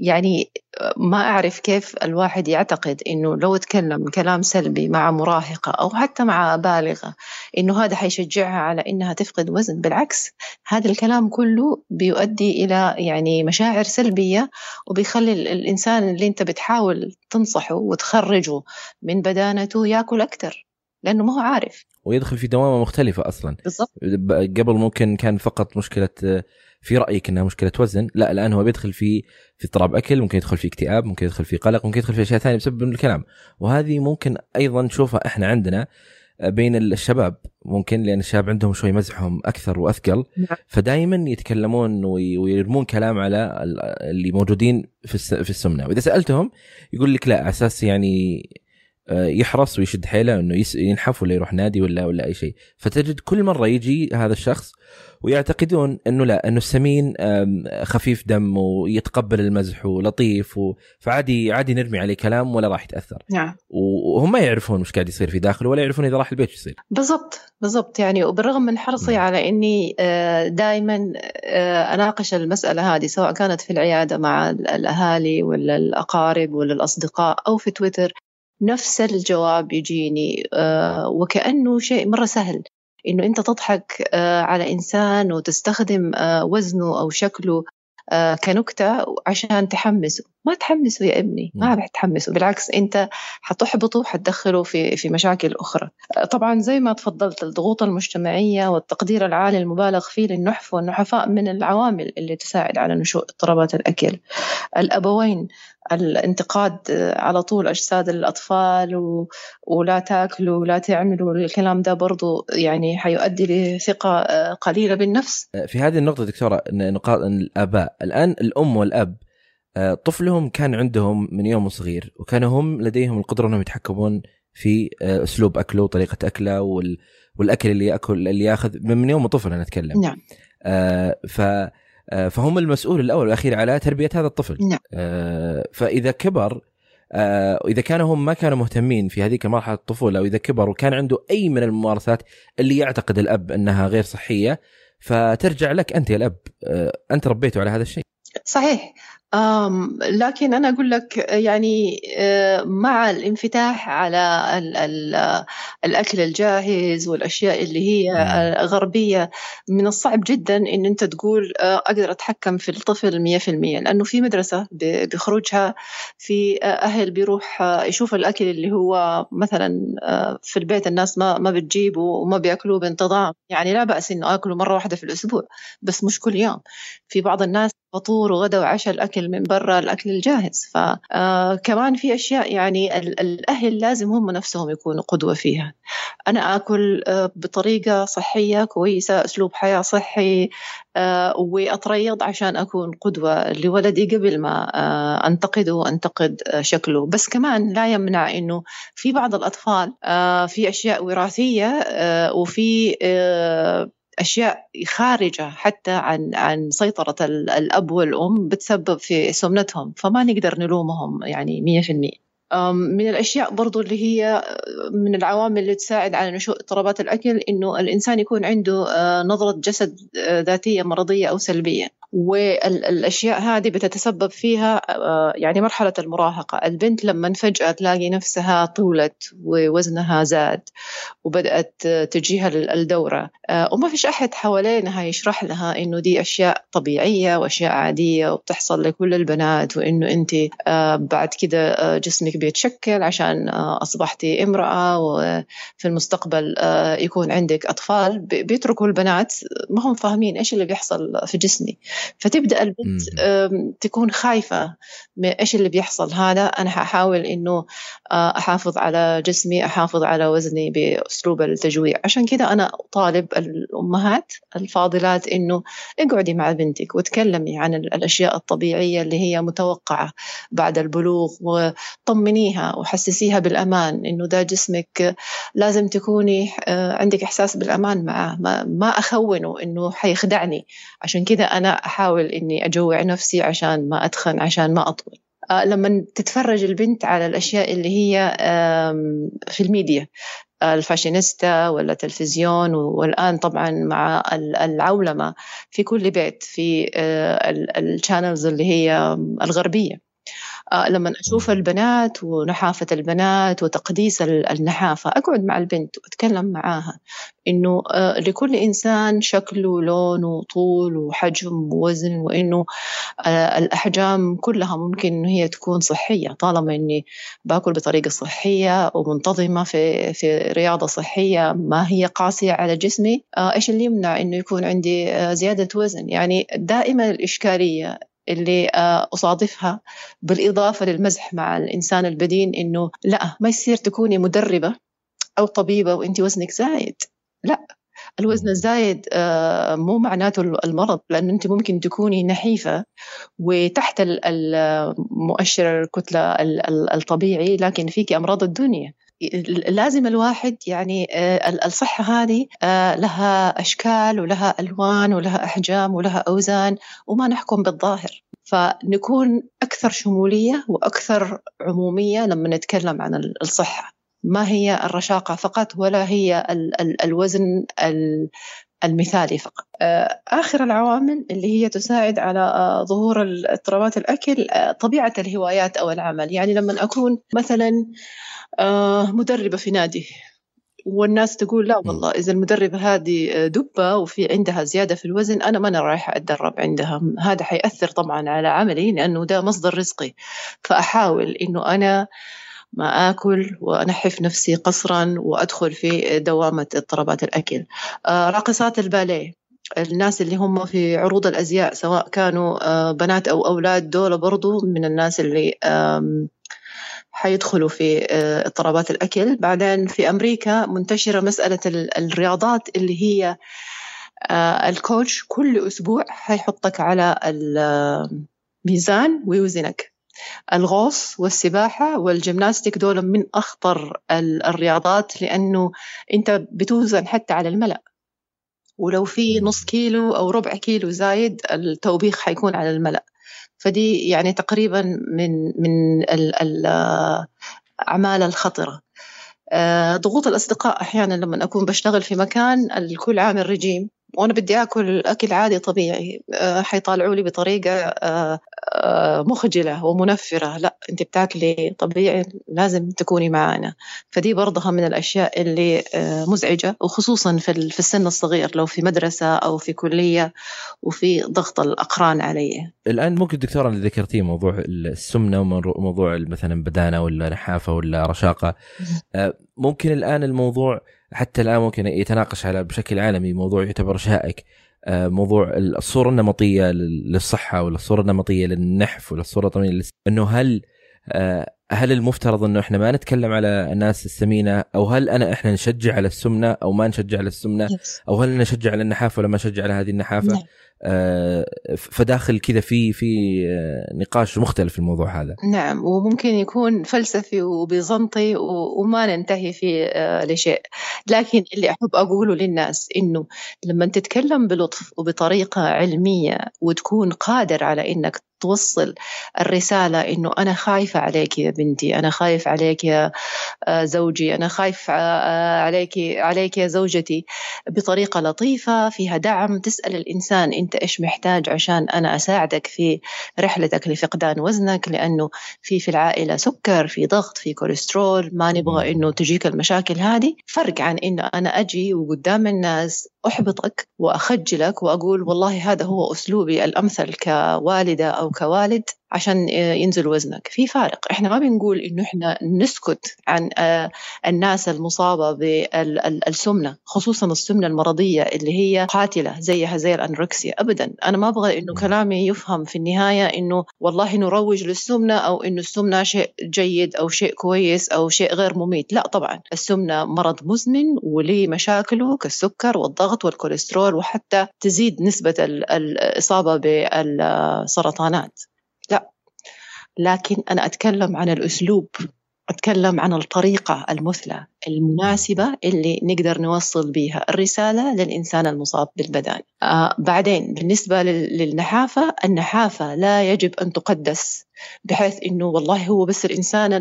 يعني ما أعرف كيف الواحد يعتقد إنه لو تكلم كلام سلبي مع مراهقة أو حتى مع بالغة إنه هذا حيشجعها على إنها تفقد وزن. بالعكس هذا الكلام كله بيؤدي إلى يعني مشاعر سلبية وبيخلي الإنسان اللي أنت بتحاول تنصحه وتخرجه من بدانته يأكل أكثر. لأنه ما هو عارف. ويدخل في دوامة مختلفة أصلا. بالضبط. قبل ممكن كان فقط مشكلة في رأيك إنها مشكلة وزن. لا الآن هو بيدخل في في اضطراب أكل ممكن يدخل في اكتئاب ممكن يدخل في قلق ممكن يدخل في أشياء ثانية بسبب الكلام. وهذه ممكن أيضا نشوفها إحنا عندنا بين الشباب. ممكن لأن الشباب عندهم شوي مزحهم أكثر وأثقل. نعم. فدائما يتكلمون ويرمون كلام على اللي موجودين في في السمنة. وإذا سألتهم يقول لك لا أساس يعني آه، يحرص ويشد حيله إنه ينحف ولا يروح نادي ولا ولا أي شيء. فتجد كل مرة يجي هذا الشخص ويعتقدون إنه لا إنه السمين خفيف دم ويتقبل المزح ولطيف و... فعادي عادي نرمي عليه كلام ولا راح يتأثر. نعم. وهم ما يعرفون وش قاعد يصير في داخله ولا يعرفون إذا راح البيت يصير. بالضبط بالضبط. يعني وبالرغم من حرصي نعم. على إني آه، دائما آه، أناقش المسألة هذه سواء كانت في العيادة مع الأهالي ولا الأقارب ولا الأصدقاء أو في تويتر نفس الجواب يجيني آه، وكأنه شيء مرة سهل. إنه أنت تضحك آه، على إنسان وتستخدم آه، وزنه أو شكله كنكتة عشان تحمسه. ما تحمسه يا ابني ما بتحمسه. بالعكس أنت حتحبطه حتدخله في في مشاكل أخرى. طبعا زي ما تفضلت الضغوط المجتمعية والتقدير العالي المبالغ فيه للنحف والنحفاء من العوامل اللي تساعد على نشوء اضطرابات الأكل. الأبوين الانتقاد على طول أجساد الأطفال و... ولا تاكلوا ولا تعملوا الكلام ده برضو يعني حيؤدي لثقة قليلة بالنفس. في هذه النقطة دكتورة نقاط الآباء الآن الأم والأب طفلهم كان عندهم من يوم صغير وكانوا هم لديهم القدرة أنهم يتحكمون في أسلوب أكله وطريقة أكله وال... والأكل اللي يأكل اللي يأخذ من يوم طفل أنا أتكلم. نعم. آه ف آه، فهم المسؤول الأول والأخير على تربية هذا الطفل. نعم. آه، فإذا كبر آه، إذا كانوا هم ما كانوا مهتمين في هذيك مرحله الطفولة أو إذا كبر وكان عنده أي من الممارسات اللي يعتقد الأب أنها غير صحية فترجع لك أنت يا الأب. أنت ربيته على هذا الشيء. صحيح. لكن أنا أقول لك يعني مع الانفتاح على الأكل الجاهز والأشياء اللي هي غربية من الصعب جدا إن أنت تقول أقدر أتحكم في الطفل 100% لأنه في مدرسة بخروجها في أهل بيروح يشوف الأكل اللي هو مثلا في البيت الناس ما ما بتجيبه وما بيأكلوه بانتظام. يعني لا بأس إنه آكله مرة واحدة في الأسبوع بس مش كل يوم. في بعض الناس فطور وغدا وعشاء الأكل من برا الأكل الجاهز. فكمان في أشياء يعني الأهل لازم هم نفسهم يكونوا قدوة فيها. أنا أكل بطريقة صحية كويسة أسلوب حياة صحي وأتريض عشان أكون قدوة لولدي قبل ما أنتقده وأنتقد شكله. بس كمان لا يمنع أنه في بعض الأطفال في أشياء وراثية وفي أشياء خارجة حتى عن عن سيطرة الأب والأم بتسبب في سمنتهم فما نقدر نلومهم يعني مية في المية. من الأشياء برضو اللي هي من العوامل اللي تساعد على نشوء اضطرابات الأكل إنه الإنسان يكون عنده نظرة جسد ذاتية مرضية أو سلبية. والأشياء هذه بتتسبب فيها يعني مرحلة المراهقة. البنت لما فجأة تلاقي نفسها طولت ووزنها زاد وبدأت تجيها الدورة. وما فيش أحد حوالينها يشرح لها إنه دي أشياء طبيعية وأشياء عادية وبتحصل لكل البنات وإنه أنت بعد كده جسمك بيتشكل عشان أصبحتي امرأة وفي المستقبل يكون عندك أطفال. بيتركوا البنات. ما هم فاهمين إيش اللي بيحصل في جسمي. فتبدأ البنت تكون خايفة من إيش اللي بيحصل. هذا أنا حأحاول إنه أحافظ على جسمي أحافظ على وزني بأسلوب التجويع. عشان كذا أنا أطالب الأمهات الفاضلات إنه اقعدي مع بنتك وتكلمي عن الأشياء الطبيعية اللي هي متوقعة بعد البلوغ وطمنيها وحسسيها بالأمان إنه ده جسمك لازم تكوني عندك إحساس بالأمان معه. ما أخونه إنه حيخدعني. عشان كذا أنا أحاول إني أجوع نفسي عشان ما أتخن عشان ما أطول. لما تتفرج البنت على الأشياء اللي هي في ال media ال fashionista ولا تلفزيون والآن طبعا مع العولمة في كل بيت في ال channels اللي هي الغربية. لما أشوف البنات ونحافة البنات وتقديس النحافة أقعد مع البنت وأتكلم معاها إنه لكل إنسان شكل ولون وطول وحجم ووزن وإنه الأحجام كلها ممكن إنه هي تكون صحية. طالما إني باكل بطريقة صحية ومنتظمة في في رياضة صحية ما هي قاسية على جسمي إيش اللي يمنع إنه يكون عندي زيادة وزن؟ يعني دائما الإشكالية اللي أصادفها بالإضافة للمزح مع الإنسان البدين إنه لا ما يصير تكوني مدربة أو طبيبة وأنت وزنك زايد. لا الوزن الزايد مو معناته المرض لأن أنت ممكن تكوني نحيفة وتحت المؤشر الكتلة الطبيعي لكن فيك أمراض الدنيا. لازم الواحد يعني الصحة هذه لها أشكال ولها ألوان ولها أحجام ولها أوزان وما نحكم بالظاهر. فنكون أكثر شمولية وأكثر عمومية لما نتكلم عن الصحة. ما هي الرشاقة فقط ولا هي ال ال الوزن ال المثالي فقط. آخر العوامل اللي هي تساعد على ظهور اضطرابات الأكل طبيعة الهوايات أو العمل. يعني لما أكون مثلا مدربة في نادي والناس تقول لا والله إذا المدربة هذه دبة وفي عندها زيادة في الوزن أنا ما أنا رايحة أتدرب عندها. هذا حيأثر طبعا على عملي لأنه ده مصدر رزقي. فأحاول إنه أنا ما آكل وأنحف نفسي قصرا وأدخل في دوامة اضطرابات الأكل. راقصات الباليه. الناس اللي هم في عروض الأزياء سواء كانوا بنات أو أولاد دول برضو من الناس اللي حيدخلوا في اضطرابات الأكل. بعدين في أمريكا منتشرة مسألة الرياضات اللي هي الكوتش. كل أسبوع حيحطك على الميزان ويوزنك. الغوص والسباحة والجيمناستيك دول من أخطر الرياضات لأنه أنت بتوزن حتى على الملأ. ولو في نص كيلو أو ربع كيلو زايد التوبيخ حيكون على الملأ. فدي يعني تقريبا من من الأعمال الخطرة. ضغوط الأصدقاء أحيانا لما أكون بشتغل في مكان الكل عامل رجيم. وأنا بدي آكل أكل عادي طبيعي. حيطالعوا لي بطريقة مخجلة ومنفرة. لا أنت بتاكلي طبيعي لازم تكوني معانا. فدي برضها من الأشياء اللي مزعجة وخصوصا في السن الصغير لو في مدرسة أو في كلية وفي ضغط الأقران علي. الآن ممكن دكتورة اللي ذكرتيه موضوع السمنة وموضوع مثلا بدانة ولا نحافة ولا رشاقة. ممكن الآن الموضوع حتى الآن ممكن يتناقش على بشكل عالمي موضوع يعتبر شائك. آه، موضوع الصورة النمطية للصحة ولا الصورة النمطية للنحف ولا الصورة النمطيه إنه هل آه، هل المفترض إنه إحنا ما نتكلم على الناس السمينة أو هل أنا إحنا نشجع على السمنة أو ما نشجع على السمنة أو هل نشجع على النحافة ولا ما نشجع على هذه النحافة؟ نعم. فداخل كذا في في آه، نقاش مختلف في الموضوع هذا. نعم وممكن يكون فلسفي وبيزنطي وما ننتهي فيه آه لشيء. لكن اللي أحب أقوله للناس إنه لما تتكلم بلطف وبطريقة علمية وتكون قادر على إنك توصل الرسالة إنه أنا خايفة عليك يا بنتي أنا خايف عليك يا آه، زوجي أنا خايف آه، عليك عليك يا زوجتي. بطريقة لطيفة فيها دعم. تسأل الإنسان أنت إيش محتاج عشان أنا أساعدك في رحلتك لفقدان وزنك لأنه في في العائلة سكر في ضغط في كوليسترول ما نبغى إنه تجيك المشاكل هذه. فرق عن إنه أنا أجي وقدام الناس أحبطك وأخجلك وأقول والله هذا هو أسلوبي الأمثل كوالدة أو كوالد. عشان ينزل وزنك. في فارق. إحنا ما بنقول إنه إحنا نسكت عن آه، الناس المصابة بالسمنه خصوصا السمنة المرضية اللي هي قاتلة زيها زي الأنوركسيا. ابدا. أنا ما أبغى إنه كلامي يفهم في النهاية إنه والله نروج للسمنة أو إنه السمنة شيء جيد أو شيء كويس أو شيء غير مميت. لا طبعا. السمنة مرض مزمن وليه مشاكله كالسكر والضغط والكوليسترول وحتى تزيد نسبة الإصابة بالسرطانات. لكن أنا أتكلم عن الأسلوب أتكلم عن الطريقة المثلى المناسبة اللي نقدر نوصل بها الرسالة للإنسان المصاب بالبدان آه بعدين بالنسبة للنحافة النحافة لا يجب أن تقدس بحيث أنه والله هو بس الإنسان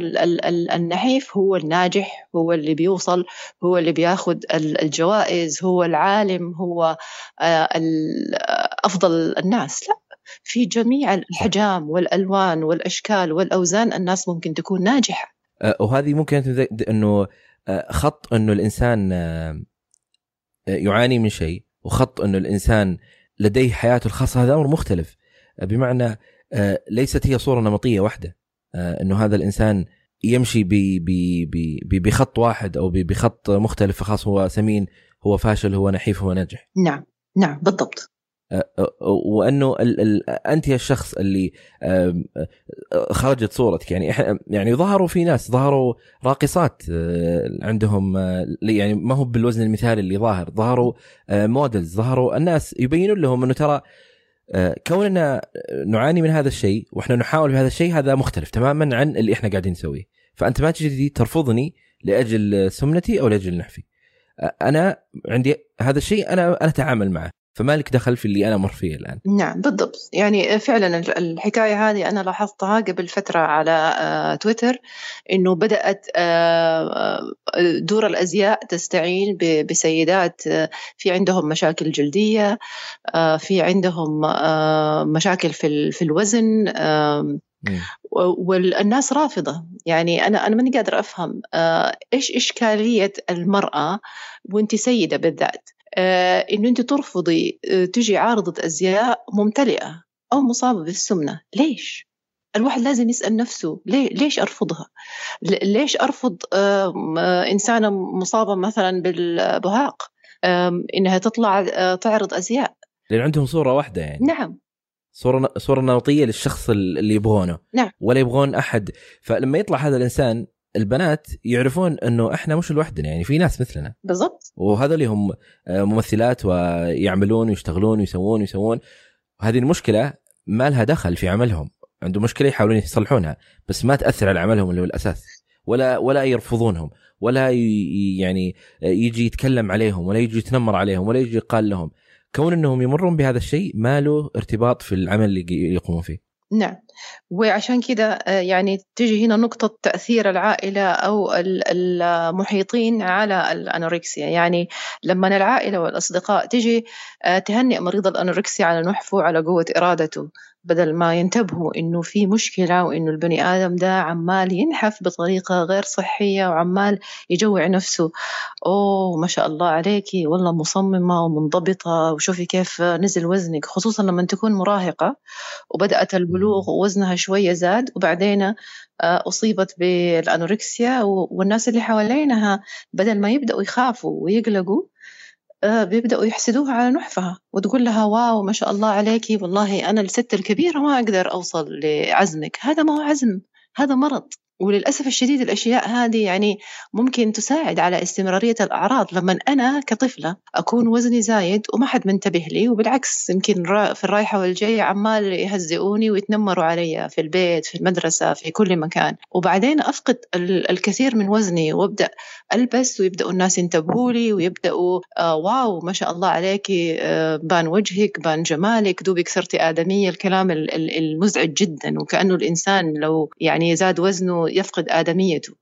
النحيف هو الناجح هو اللي بيوصل هو اللي بياخد الجوائز هو العالم هو آه أفضل الناس. لا في جميع الأحجام والألوان والأشكال والأوزان الناس ممكن تكون ناجحة. أه، وهذه ممكن أنه أه، خط أنه الإنسان أه، يعاني من شيء وخط أنه الإنسان لديه حياته الخاصة هذا أمر مختلف. بمعنى ليست هي صورة نمطية واحدة. أنه هذا الإنسان يمشي بخط واحد أو بخط مختلف خاص هو سمين هو فاشل هو نحيف هو ناجح. نعم نعم بالضبط. وأنه ال ال أنت يا الشخص اللي خرجت صورتك. يعني يعني ظهروا في ناس ظهروا راقصات عندهم يعني ما هو بالوزن المثالي اللي ظاهر. ظهروا مودلز ظهروا الناس يبينون لهم إنه ترى كوننا نعاني من هذا الشيء وإحنا نحاول في هذا الشيء هذا مختلف تماما عن اللي إحنا قاعدين نسويه. فأنت ما تجي ترفضني لأجل سمنتي أو لأجل نحفي. أنا عندي هذا الشيء أنا أنا أتعامل معه. فما لك دخل في اللي أنا مر فيه الآن. نعم بالضبط. يعني فعلا الحكاية هذه أنا لاحظتها قبل فترة على آه، تويتر إنه بدأت آه، دور الأزياء تستعين بسيدات آه، في عندهم مشاكل جلدية في عندهم مشاكل في في الوزن والناس رافضة. يعني أنا أنا ماني قادرة أفهم إيش إشكالية المرأة وانت سيدة بالذات؟ آه، إنه أنت ترفضي آه، تجي عارضة أزياء ممتلئة أو مصابة بالسمنة. ليش؟ الواحد لازم يسأل نفسه ليه ليش أرفضها؟ ليش أرفض إنسانة مصابة مثلا بالبهاق؟ إنها تطلع آه، تعرض أزياء. لأن عندهم صورة واحدة يعني. نعم. صورة صورة نمطية للشخص اللي يبغونه. نعم. ولا يبغون أحد. فلما يطلع هذا الإنسان البنات يعرفون إنه إحنا مش لوحدنا يعني في ناس مثلنا. بالضبط. وهذول هم آه، ممثلات ويعملون ويشتغلون ويسوون ويسوون. وهذه المشكلة ما لها دخل في عملهم. عنده مشكلة يحاولون يصلحونها بس ما تأثر على عملهم اللي هو الأساس. ولا ولا يرفضونهم ولا يعني يجي يتكلم عليهم ولا يجي يتنمر عليهم ولا يجي يقال لهم. كون إنهم يمرون بهذا الشيء ما له ارتباط في العمل اللي يقومون فيه. نعم. وعشان كذا آه، يعني تجي هنا نقطة تأثير العائلة أو المحيطين على الأنوركسيا يعني لما العائلة والأصدقاء تجي آه، تهنئ مريض الأنوركسيا على نحفه على قوة إرادته. بدل ما ينتبهوا إنه في مشكلة وإنه البني آدم ده عمال ينحف بطريقة غير صحية وعمال يجوع نفسه. أوه ما شاء الله عليكي والله مصممة ومنضبطة. وشوفي كيف نزل وزنك خصوصا لما تكون مراهقة. وبدأت البلوغ ووزنها شوية زاد. وبعدين آه، أصيبت بالأنوركسيا. والناس اللي حوالينها بدل ما يبدأوا يخافوا ويقلقوا بيبدأوا يحسدوها على نحفها وتقول لها واو ما شاء الله عليكي والله أنا الست الكبيرة ما أقدر أوصل لعزمك هذا ما هو عزم هذا مرض. وللأسف الشديد الأشياء هذه يعني ممكن تساعد على استمرارية الأعراض. لما أنا كطفلة أكون وزني زايد وما حد منتبه لي وبالعكس يمكن في الرايحة والجاية عمال يهزئوني ويتنمروا علي في البيت في المدرسة في كل مكان. وبعدين أفقد الكثير من وزني وأبدأ ألبس ويبدأوا الناس ينتبهوا لي ويبدأوا آه واو ما شاء الله عليكي آه بان وجهك بان جمالك دوبك صرتي آدمية. الكلام المزعج جدا. وكأنه الإنسان لو يعني زاد وزنه يفقد آدميته.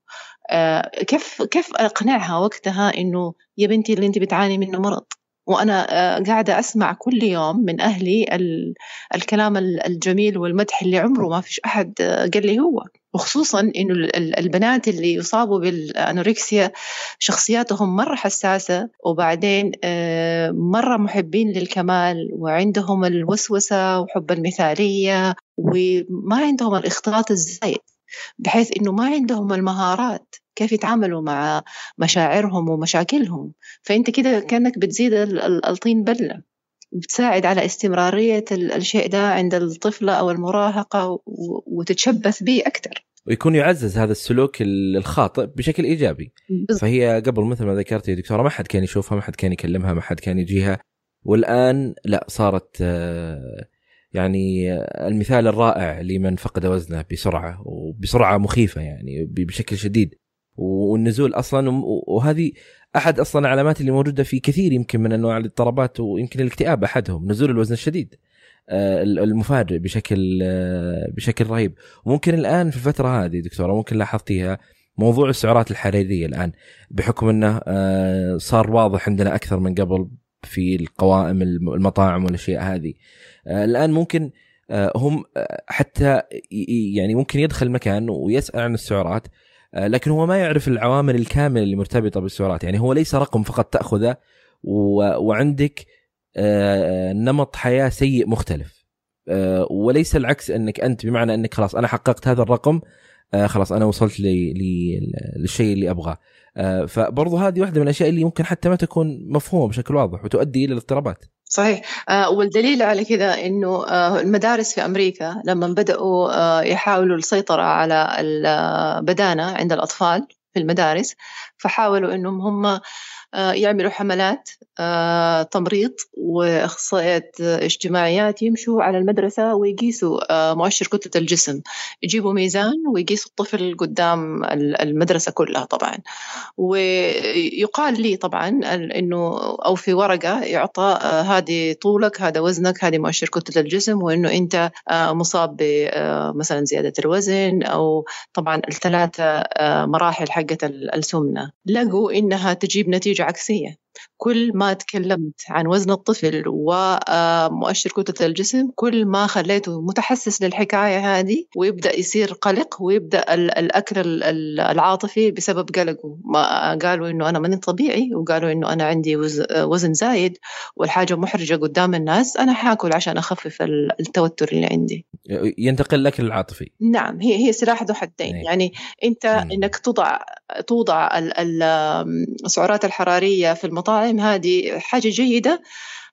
آه، كيف كيف أقنعها وقتها إنه يا بنتي اللي أنت بتعاني منه مرض؟ وأنا آه، قاعدة أسمع كل يوم من أهلي الكلام الجميل والمدح اللي عمره ما فيش أحد آه، قال لي هو. وخصوصا إنه البنات اللي يصابوا بالأنوركسيا شخصياتهم مرة حساسة وبعدين مرة محبين للكمال وعندهم الوسوسة وحب المثالية وما عندهم الاختلاط الزايد. بحيث إنه ما عندهم المهارات كيف يتعاملوا مع مشاعرهم ومشاكلهم. فأنت كده كأنك بتزيد الطين بلة بتساعد على استمرارية الشيء ده عند الطفلة أو المراهقة وتتشبث به أكثر ويكون يعزز هذا السلوك الخاطئ بشكل إيجابي. بالضبط. فهي قبل مثل ما ذكرتي دكتورة ما حد كان يشوفها ما حد كان يكلمها ما حد كان يجيها. والآن لا صارت آه، يعني المثال الرائع لمن فقد وزنه بسرعة وبسرعة مخيفة يعني بشكل شديد. والنزول أصلا وهذه أحد أصلا العلامات اللي موجودة في كثير يمكن من أنواع الاضطرابات ويمكن الاكتئاب أحدهم نزول الوزن الشديد آه، المفاجئ بشكل آه، بشكل رهيب. وممكن الآن في الفترة هذه دكتورة ممكن لاحظتيها موضوع السعرات الحراريه الآن بحكم إنه آه، صار واضح عندنا أكثر من قبل في القوائم المطاعم والأشياء هذه. آه، الآن ممكن آه، هم آه، حتى يعني ممكن يدخل مكان ويسأل عن السعرات لكن هو ما يعرف العوامل الكاملة اللي مرتبطة بالسعرات. يعني هو ليس رقم فقط تأخذه وعندك نمط حياة سيء مختلف. وليس العكس إنك أنت بمعنى إنك خلاص أنا حققت هذا الرقم خلاص أنا وصلت للشيء اللي أبغاه. فبرضو هذه واحدة من الأشياء اللي ممكن حتى ما تكون مفهومة بشكل واضح وتؤدي إلى الاضطرابات. صحيح. آه والدليل على كذا إنه آه المدارس في أمريكا لما بدأوا آه يحاولوا السيطرة على البدانه عند الأطفال في المدارس فحاولوا إنهم هم آه، يعملوا حملات آه، تمريض وأخصائيات اجتماعيات يمشوا على المدرسة ويقيسوا آه، مؤشر كتلة الجسم. يجيبوا ميزان ويقيسوا الطفل قدام المدرسة كلها طبعا. ويقال لي طبعا إنه أو في ورقة يعطى هذه طولك هذا وزنك هذه مؤشر كتلة الجسم وإنه أنت مصاب بمثلا زيادة الوزن أو طبعا الثلاثة مراحل حقت السمنة. لقوا إنها تجيب نتيجة عكسية. كل ما تكلمت عن وزن الطفل ومؤشر كتلة الجسم كل ما خليته متحسس للحكاية هذه ويبدأ يصير قلق ويبدأ الأكل العاطفي بسبب قلقه. ما قالوا إنه أنا ماني طبيعي وقالوا إنه أنا عندي وزن زايد والحاجة محرجة قدام الناس أنا حاكل عشان أخفف التوتر اللي عندي. ينتقل الأكل العاطفي نعم هي هي سلاح ذو حدين. أيه. يعني أنت إنك توضع توضع السعرات الحرارية في المطاعم المطاعم هذه حاجة جيدة.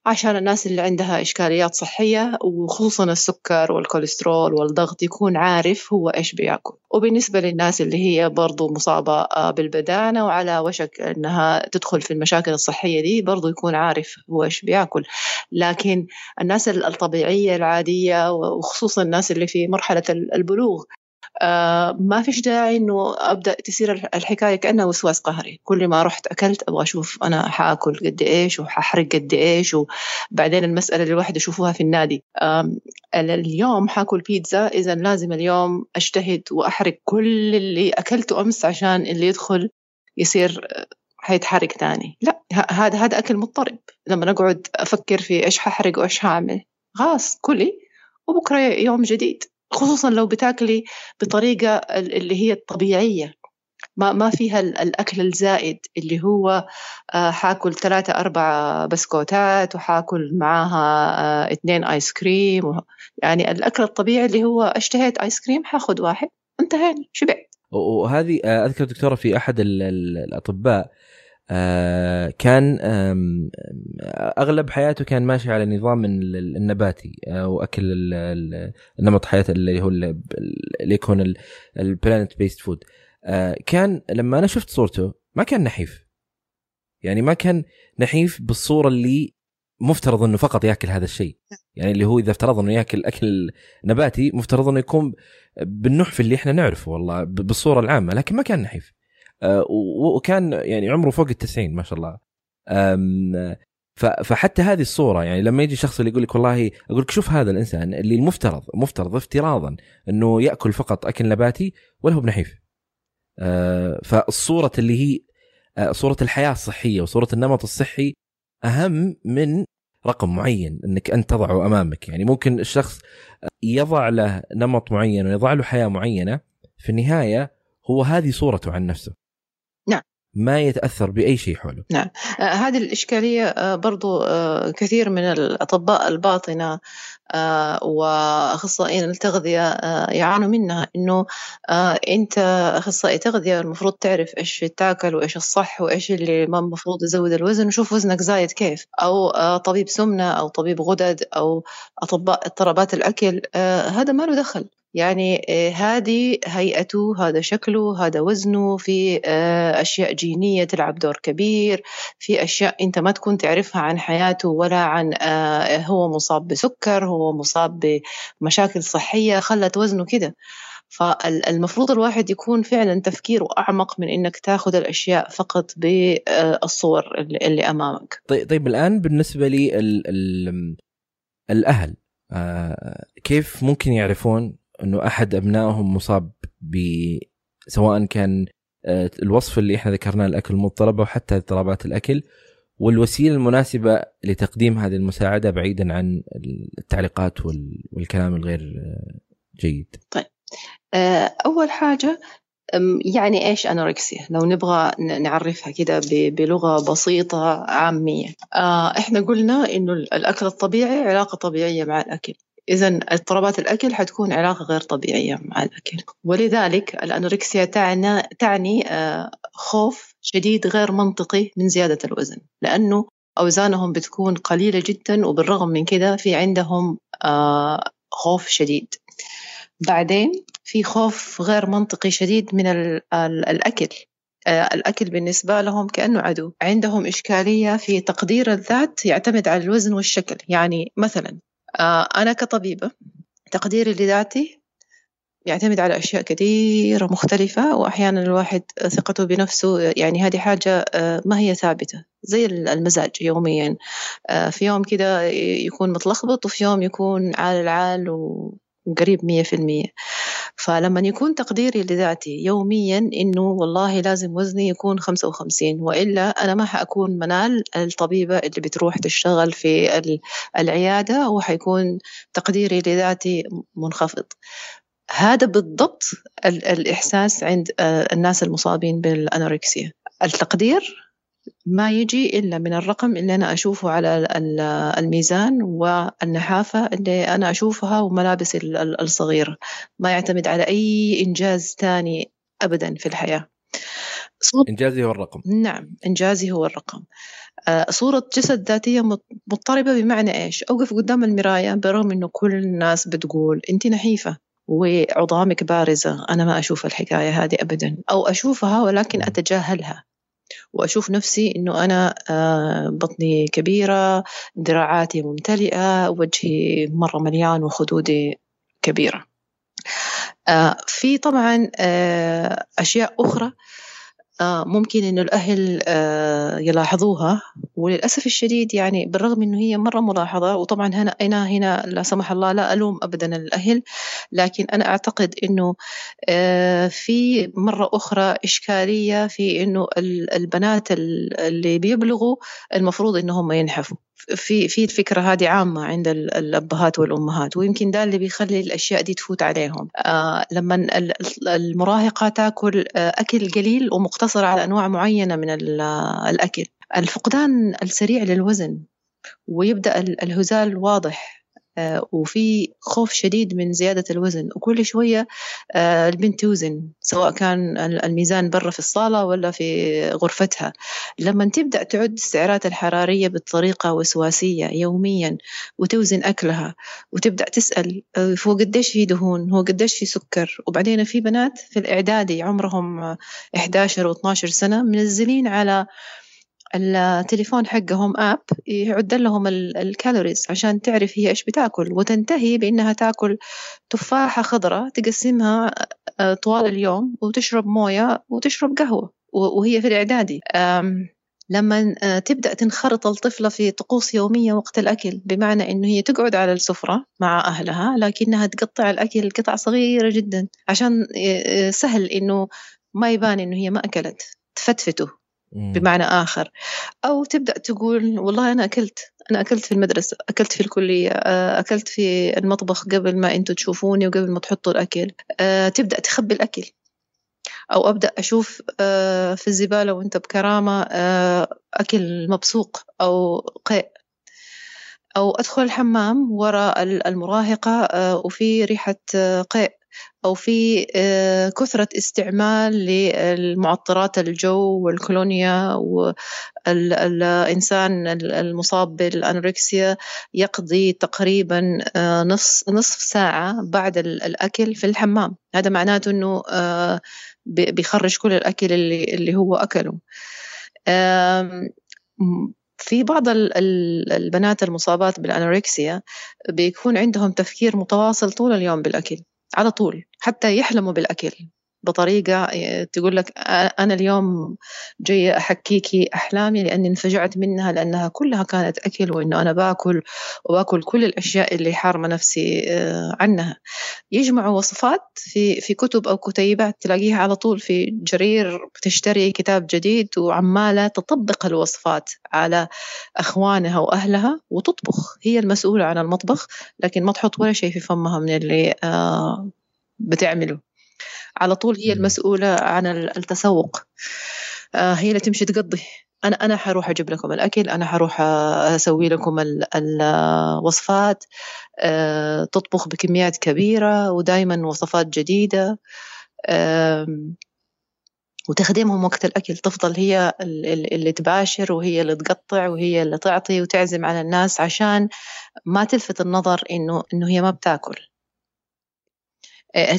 عشان الناس اللي عندها إشكاليات صحية وخصوصا السكر والكوليسترول والضغط يكون عارف هو إيش بيأكل. وبالنسبة للناس اللي هي برضو مصابة آه، بالبدانة وعلى وشك أنها تدخل في المشاكل الصحية دي برضو يكون عارف هو إيش بيأكل. لكن الناس الطبيعية العادية وخصوصا الناس اللي في مرحلة البلوغ ما فيش داعي إنه أبدأ تصير الحكاية كأنها وسواس قهري. كل ما رحت أكلت أبغى أشوف أنا حأكل قد إيش وححرق قد إيش وبعدين المسألة اللي الواحد يشوفوها في النادي. آه اليوم حأكل بيتزا إذا لازم اليوم أجتهد وأحرق كل اللي أكلته أمس عشان اللي يدخل يصير حيتحرق تاني. لا هذا هذا أكل مضطرب. لما اقعد أفكر في إيش ححرق وإيش هعمل. خلاص كلي وبكرة يوم جديد. خصوصا لو بتاكلي بطريقة اللي هي الطبيعية. ما ما فيها الأكل الزائد اللي هو آه، حاكل ثلاثة أربعة بسكوتات وحاكل معاها آه، اثنين آيس كريم يعني الأكل الطبيعي اللي هو اشتهيت آيس كريم حاخذ واحد انتهينا شبعت. وهذه آه، أذكر دكتورة في أحد الأطباء آه كان أغلب حياته كان ماشي على نظام النباتي أو اكل نمط حياته اللي هو اللي يكون ال plant-based food كان لما أنا شفت صورته ما كان نحيف. يعني ما كان نحيف بالصورة اللي مفترض إنه فقط يأكل هذا الشيء. يعني اللي هو إذا افترض إنه يأكل أكل نباتي مفترض إنه يكون بالنحف اللي إحنا نعرفه والله بالصورة العامة لكن ما كان نحيف. آه، وكان يعني عمره فوق التسعين ما شاء الله. فحتى هذه الصورة يعني لما يجي شخص اللي يقول لك والله أقول لك شوف هذا الإنسان اللي المفترض مفترض افتراضا إنه يأكل فقط أكل نباتي ولا هو بنحيف آه، فالصورة اللي هي آه، صورة الحياة الصحية وصورة النمط الصحي أهم من رقم معين إنك أنت تضعه أمامك. يعني ممكن الشخص يضع له نمط معين ويضع له حياة معينة في النهاية هو هذه صورته عن نفسه. ما يتأثر بأي شيء حوله. نعم، آه هذه الإشكالية آه برضو آه كثير من الأطباء الباطنة وأخصائيين التغذية يعانوا منها. إنه أنت أخصائي تغذية المفروض تعرف إيش تاكل وإيش الصح وإيش اللي ما المفروض يزود الوزن وشوف وزنك زايد كيف. أو طبيب سمنة أو طبيب غدد أو أطباء اضطرابات الأكل هذا ما له دخل. يعني آه، هذه هيئته هذا شكله هذا وزنه في آه، أشياء جينية تلعب دور كبير في أشياء أنت ما تكون تعرفها عن حياته ولا عن آه، هو مصاب بسكر هو مصاب بمشاكل صحية خلت وزنه كده. فالمفروض الواحد يكون فعلا تفكيره أعمق من إنك تاخذ الأشياء فقط بالصور اللي أمامك. طيب, طيب الآن بالنسبة لي الأهل كيف ممكن يعرفون إنه أحد أبنائهم مصاب ب سواء كان آه، الوصف اللي إحنا ذكرناه الأكل المضطربه وحتى اضطرابات الأكل. والوسيلة المناسبة لتقديم هذه المساعدة بعيدا عن التعليقات والكلام الغير آه، جيد. طيب. آه، أول حاجة يعني إيش أنوركسيا؟ لو نبغى نعرفها كده بلغة بسيطة عامية. إحنا قلنا إنه الأكل الطبيعي علاقة طبيعية مع الأكل. إذا اضطرابات الأكل حتكون علاقة غير طبيعية مع الأكل. ولذلك الأنوركسيا تعني, تعني آه، خوف شديد غير منطقي من زيادة الوزن لأنه أوزانهم بتكون قليلة جدا وبالرغم من كده في عندهم آه، خوف شديد. بعدين في خوف غير منطقي شديد من الأكل. آه، الأكل بالنسبة لهم كأنه عدو. عندهم إشكالية في تقدير الذات يعتمد على الوزن والشكل. يعني مثلا أنا كطبيبة تقديري لذاتي يعتمد على أشياء كثيرة مختلفة وأحيانا الواحد ثقته بنفسه يعني هذه حاجة آه، ما هي ثابتة. زي المزاج يوميا. آه، في يوم كده يكون متلخبط وفي يوم يكون عال العال وقريب مية في المية. فلما يكون تقديري لذاتي يوميا إنه والله لازم وزني يكون خمسة وخمسين وإلا أنا ما حأكون منال الطبيبة اللي بتروح تشتغل في العيادة وحيكون تقديري لذاتي منخفض. هذا بالضبط الإحساس عند آه، الناس المصابين بالأنوركسيا. التقدير ما يجي إلا من الرقم اللي أنا أشوفه على الميزان والنحافة اللي أنا أشوفها وملابسي الصغيرة. ما يعتمد على أي إنجاز تاني أبدا في الحياة. صوت إنجازي هو الرقم. نعم إنجازي هو الرقم. آه، صورة جسد ذاتية مضطربة بمعنى إيش؟ أوقف قدام المراية برغم إنه كل الناس بتقول أنت نحيفة وعظامك بارزة أنا ما أشوف الحكاية هذه أبدا. أو أشوفها ولكن أتجاهلها. وأشوف نفسي إنه أنا آه، بطني كبيرة ذراعاتي ممتلئة وجهي مرة مليان وخدودي كبيرة. آه، في طبعا آه، أشياء أخرى ممكن إنه الأهل آه، يلاحظوها. وللأسف الشديد يعني بالرغم إنه هي مرة ملاحظة وطبعا هنا أنا هنا لا سمح الله لا ألوم أبدا الأهل لكن أنا أعتقد إنه آه، في مرة أخرى إشكالية في إنه البنات اللي بيبلغوا المفروض إنهم ينحفوا. في في الفكرة هذه عامة عند الأبهات والأمهات ويمكن ده اللي بيخلي الأشياء دي تفوت عليهم. آه لما المراهقة تأكل آه أكل قليل ومقتصر على أنواع معينة من الأكل. الفقدان السريع للوزن ويبدأ الهزال واضح. آه، وفي خوف شديد من زيادة الوزن. وكل شوية آه، البنت توزن سواء كان الميزان برا في الصالة ولا في غرفتها. لما تبدأ تعد السعرات الحرارية بطريقة وسواسية يوميا وتوزن أكلها وتبدأ تسأل هو قديش في دهون؟ هو قديش في سكر؟ وبعدين في بنات في الإعدادي عمرهم 11 و 12 سنة منزلين على التليفون حقهم app يعد لهم ال calories عشان تعرف هي إيش بتاكل وتنتهي بإنها تاكل تفاحة خضراء تقسمها آه، طوال اليوم وتشرب موية وتشرب قهوة وهي في الإعدادي. لما آه، تبدأ تنخرط الطفلة في طقوس يومية وقت الأكل بمعنى إنه هي تقعد على السفرة مع أهلها لكنها تقطع الأكل قطع صغيرة جدا عشان آه، سهل إنه ما يبان إنه هي ما أكلت تفتفته. بمعنى آخر. أو تبدأ تقول والله أنا أكلت أنا أكلت في المدرسة أكلت في الكلية آه، أكلت في المطبخ قبل ما أنتوا تشوفوني وقبل ما تحطوا الأكل. آه، تبدأ تخبي الأكل. أو أبدأ أشوف آه، في الزبالة وأنت بكرامة أكل مبسوق أو قيء. أو أدخل الحمام وراء المراهقة وفي ريحة قيء. أو في آه، كثرة استعمال للمعطرات الجو والكولونيا والإنسان المصاب بالأنوركسيا يقضي تقريبا آه، نصف نصف ساعة بعد الأكل في الحمام. هذا معناته أنه آه، بيخرج كل الأكل اللي, اللي هو أكله. في بعض البنات المصابات بالأنوركسيا بيكون عندهم تفكير متواصل طول اليوم بالأكل. على طول حتى يحلموا بالأكل. بطريقة تقول لك أنا اليوم جاية أحكيكي أحلامي لأني انفجعت منها لأنها كلها كانت أكل وإنه أنا باكل وباكل كل الأشياء اللي حارمة نفسي آه، عنها. يجمعوا وصفات في في كتب أو كتيبات تلاقيها على طول في جرير بتشتري كتاب جديد وعمالة تطبق الوصفات على أخوانها وأهلها وتطبخ. هي المسؤولة عن المطبخ لكن ما تحط ولا شيء في فمها من اللي آه، بتعمله. على طول هي المسؤولة عن التسوق. آه، هي اللي تمشي تقضي. أنا أنا حروح أجيب لكم الأكل أنا حروح أسوي لكم الوصفات. آه، تطبخ بكميات كبيرة ودائما وصفات جديدة. وتخدمهم وقت الأكل. تفضل هي اللي تباشر وهي اللي تقطع وهي اللي تعطي وتعزم على الناس عشان ما تلفت النظر إنه إنه هي ما بتاكل. آه،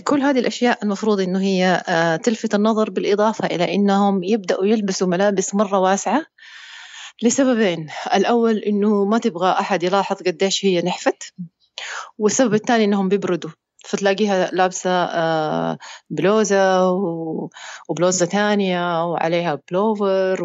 كل هذه الأشياء المفروض إنه هي آه، تلفت النظر بالإضافة إلى إنهم يبدأوا يلبسوا ملابس مرة واسعة. لسببين. الأول إنه ما تبغى أحد يلاحظ قديش هي نحفت والسبب الثاني إنهم بيبردوا. فتلاقيها لابسة آه، بلوزة وبلوزة ثانية وعليها بلوفر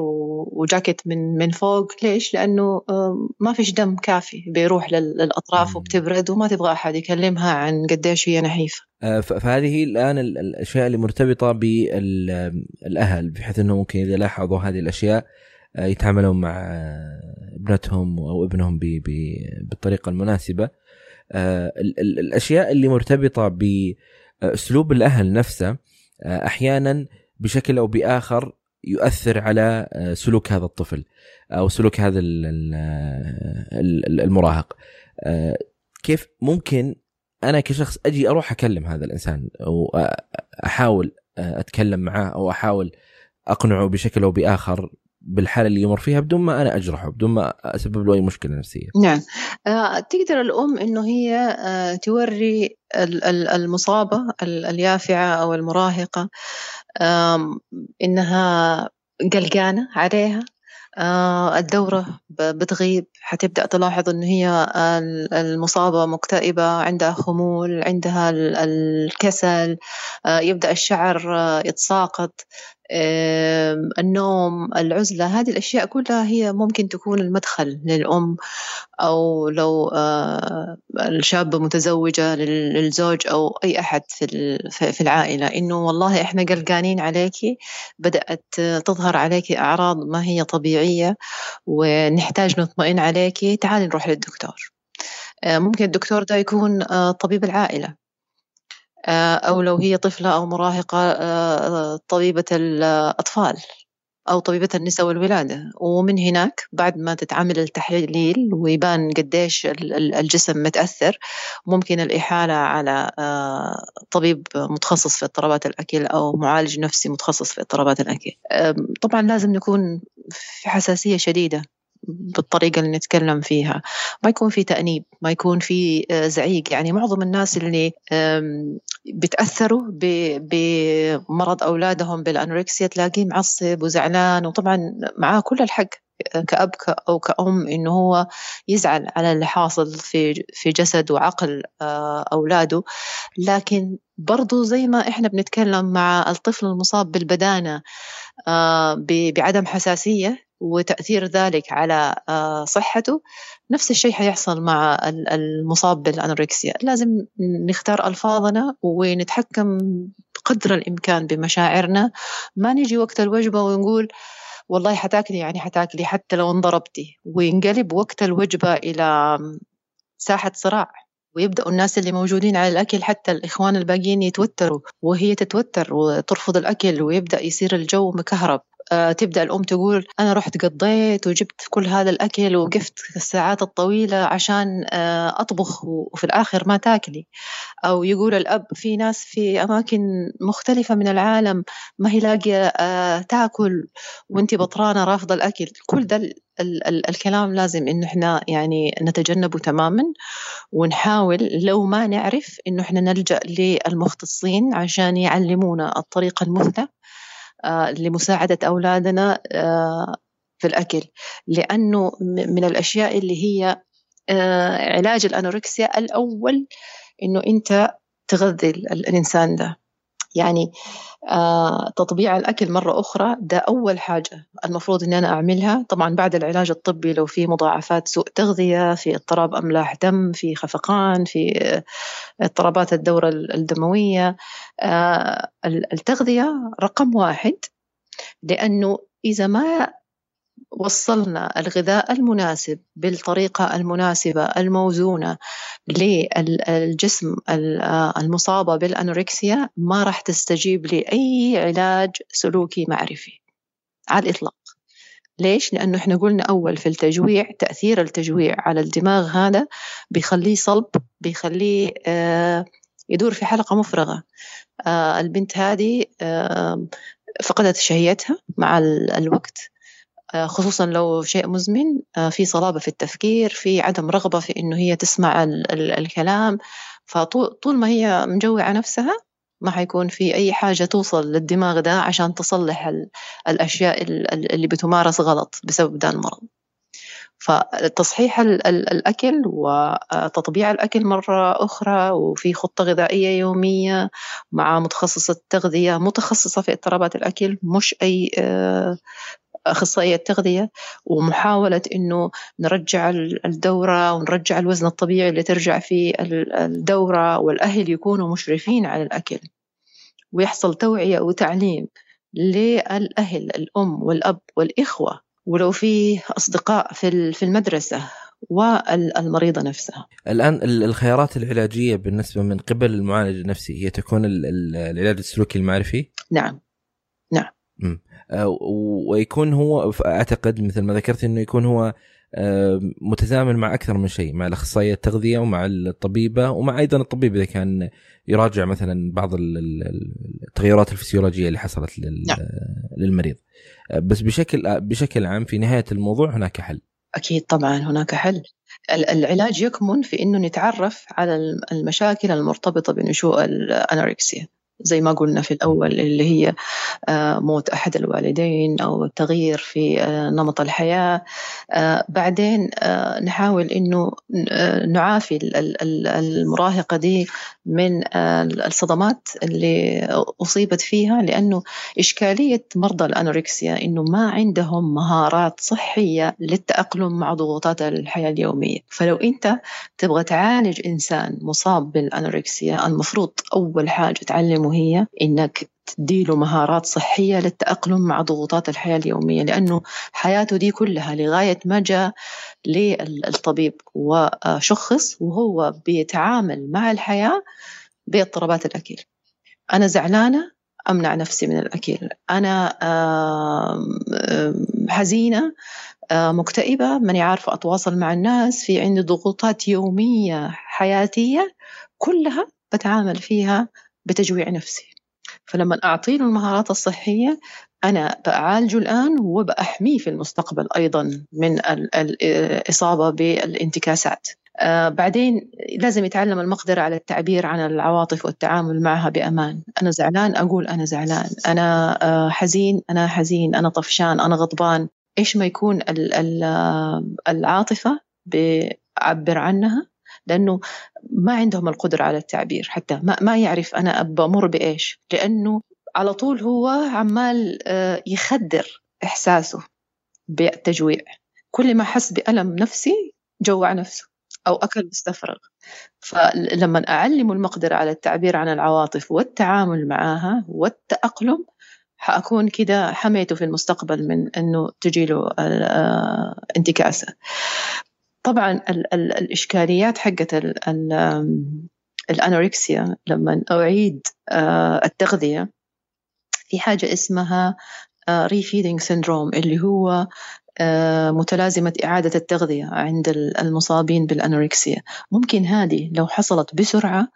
وجاكيت من من فوق. ليش؟ لأنه آه، ما فيش دم كافي بيروح للأطراف وبتبرد وما تبغى أحد يكلمها عن قديش هي نحيفة. آه، فهذه الآن الأشياء اللي مرتبطة بالأهل بحيث أنه ممكن إذا لاحظوا هذه الأشياء يتعاملون مع ابنتهم أو ابنهم بالطريقة المناسبة. آه، الأشياء اللي مرتبطة بأسلوب الأهل نفسه آه، أحيانا بشكل أو بآخر يؤثر على آه، سلوك هذا الطفل أو سلوك هذا المراهق. كيف ممكن أنا كشخص أجي أروح أكلم هذا الإنسان أو أحاول أتكلم معاه أو أحاول أقنعه بشكل أو بآخر بالحالة اللي يمر فيها بدون ما أنا أجرحه بدون ما أسبب له أي مشكلة نفسية. نعم. آه تقدر الأم إنه هي آه توري المصابة اليافعة أو المراهقة آه إنها قلقانة عليها. آه الدورة بتغيب. حتبدأ تلاحظ إن هي المصابة مكتئبة عندها خمول عندها الكسل آه يبدأ الشعر آه، يتساقط. النوم العزلة هذه الأشياء كلها هي ممكن تكون المدخل للأم أو لو آه، الشابة متزوجة للزوج أو أي أحد في العائلة. إنه والله إحنا قلقانين عليكي بدأت تظهر عليكي أعراض ما هي طبيعية ونحتاج نطمئن عليكي تعالي نروح للدكتور. آه، ممكن الدكتور ده يكون آه، طبيب العائلة. أو لو هي طفلة أو مراهقة طبيبة الأطفال أو طبيبة النساء والولادة. ومن هناك بعد ما تتعمل التحليل ويبان قديش الجسم متأثر ممكن الإحالة على آه، طبيب متخصص في اضطرابات الأكل أو معالج نفسي متخصص في اضطرابات الأكل. طبعا لازم نكون في حساسية شديدة. بالطريقة اللي نتكلم فيها. ما يكون في تأنيب ما يكون في آه، زعيق. يعني معظم الناس اللي بتأثروا بمرض أولادهم بالأنوركسيا تلاقيه معصب وزعلان. وطبعا معاه كل الحق كأب أو كأم إنه هو يزعل على اللي حاصل في في جسد وعقل آه، أولاده. لكن برضو زي ما إحنا بنتكلم مع الطفل المصاب بالبدانة آه، بعدم حساسية وتأثير ذلك على آه، صحته. نفس الشيء حيحصل مع المصاب بالأنوركسيا. لازم نختار ألفاظنا ونتحكم قدر الإمكان بمشاعرنا. ما نجي وقت الوجبة ونقول والله حتاكلي يعني حتاكلي حتى لو انضربتي. وينقلب وقت الوجبة إلى ساحة صراع. ويبدأوا الناس اللي موجودين على الأكل حتى الإخوان الباقيين يتوتروا. وهي تتوتر وترفض الأكل ويبدأ يصير الجو مكهرب. تبدأ الأم تقول أنا رحت قضيت وجبت كل هذا الأكل وقفت الساعات الطويلة عشان آه، أطبخ وفي الآخر ما تاكلي. أو يقول الأب في ناس في أماكن مختلفة من العالم ما هي لاقية آه، تاكل وانت بطرانة رافضة الأكل. كل ده ال ال الكلام لازم إنه إحنا يعني نتجنبه تماما ونحاول لو ما نعرف إنه إحنا نلجأ للمختصين عشان يعلمونا الطريقة المثلى آه، لمساعدة أولادنا آه، في الأكل. لأنه من الأشياء اللي هي آه، علاج الأنوركسيا الأول إنه أنت تغذي الإنسان ده. يعني آه تطبيع الأكل مرة أخرى ده أول حاجة المفروض إن أنا أعملها. طبعا بعد العلاج الطبي لو في مضاعفات سوء تغذية في اضطراب أملاح دم في خفقان في اضطرابات الدورة الدموية آه التغذية رقم واحد. لأنه إذا ما وصلنا الغذاء المناسب بالطريقة المناسبة الموزونة للجسم المصابة بالأنوركسيا ما راح تستجيب لأي علاج سلوكي معرفي على الإطلاق. ليش؟ لأنه إحنا قلنا أول في التجويع تأثير التجويع على الدماغ هذا بيخليه صلب بيخليه آه، يدور في حلقة مفرغة. آه، البنت هذه آه، فقدت شهيتها مع الوقت. آه، خصوصا لو شيء مزمن آه، في صلابة في التفكير في عدم رغبة في إنه هي تسمع الكلام. فطول ما هي مجوعة نفسها ما حيكون في أي حاجة توصل للدماغ ده عشان تصلح الأشياء اللي بتمارس غلط بسبب ده المرض. فتصحيح الأكل وتطبيع الأكل مرة أخرى وفي خطة غذائية يومية مع متخصصة تغذية متخصصة في اضطرابات الأكل مش أي آه، أخصائية تغذية ومحاولة إنه نرجع الدورة ونرجع الوزن الطبيعي اللي ترجع فيه الدورة والأهل يكونوا مشرفين على الأكل. ويحصل توعية وتعليم للأهل الأم والأب والإخوة ولو في أصدقاء في المدرسة والمريضة نفسها. الآن الخيارات العلاجية بالنسبة من قبل المعالج النفسي هي تكون العلاج السلوكي المعرفي؟ نعم. ويكون هو أعتقد مثل ما ذكرت إنه يكون هو آه، متزامن مع أكثر من شيء مع الأخصائية التغذية ومع الطبيبة ومع أيضا الطبيب إذا كان يراجع مثلا بعض التغيرات الفسيولوجية اللي حصلت نعم. للمريض. آه، بس بشكل بشكل عام في نهاية الموضوع هناك حل. أكيد طبعا هناك حل. العلاج يكمن في إنه نتعرف على المشاكل المرتبطة بنشوء الانوركسيا زي ما قلنا في الأول اللي هي آه، موت أحد الوالدين أو تغيير في آه، نمط الحياة. آه، بعدين نحاول إنه نعافي المراهقة دي من الصدمات اللي أصيبت فيها لأنه إشكالية مرضى الأنوركسيا إنه ما عندهم مهارات صحية للتأقلم مع ضغوطات الحياة اليومية. فلو أنت تبغى تعالج إنسان مصاب بالأنوركسيا المفروض أول حاجة تعلمه هي إنك تديله مهارات صحية للتأقلم مع ضغوطات الحياة اليومية لأنه حياته دي كلها لغاية ما جاء للطبيب وشخص وهو بيتعامل مع الحياة باضطرابات الأكل. أنا زعلانة أمنع نفسي من الأكل. أنا حزينة مكتئبة ماني عارفة أتواصل مع الناس في عندي ضغوطات يومية حياتية كلها بتعامل فيها بتجويع نفسي. فلما أعطيه المهارات الصحية أنا بعالجه الآن وبأحميه في المستقبل أيضا من الإصابة بالانتكاسات. آه بعدين لازم يتعلم المقدرة على التعبير عن العواطف والتعامل معها بأمان. أنا زعلان؟ أقول أنا زعلان. أنا آه حزين؟ أنا حزين. أنا طفشان؟ أنا غضبان؟ إيش ما يكون العاطفة بعبر عنها؟ لأنه ما عندهم القدرة على التعبير حتى. ما, ما يعرف أنا بمر بإيش. لأنه على طول هو عمال آه، يخدر إحساسه بالتجويع. كل ما حس بألم نفسي جوع نفسه أو أكل مستفرغ. فلما أعلمه المقدرة على التعبير عن العواطف والتعامل معها والتأقلم حأكون كده حميته في المستقبل من أنه تجي له آه، انتكاسة. طبعا ال ال الإشكاليات حقت ال anorexia لما أعيد آه، التغذية في حاجة اسمها refeeding syndrome اللي هو آه، متلازمة إعادة التغذية عند المصابين بال anorexia ممكن هذه لو حصلت بسرعة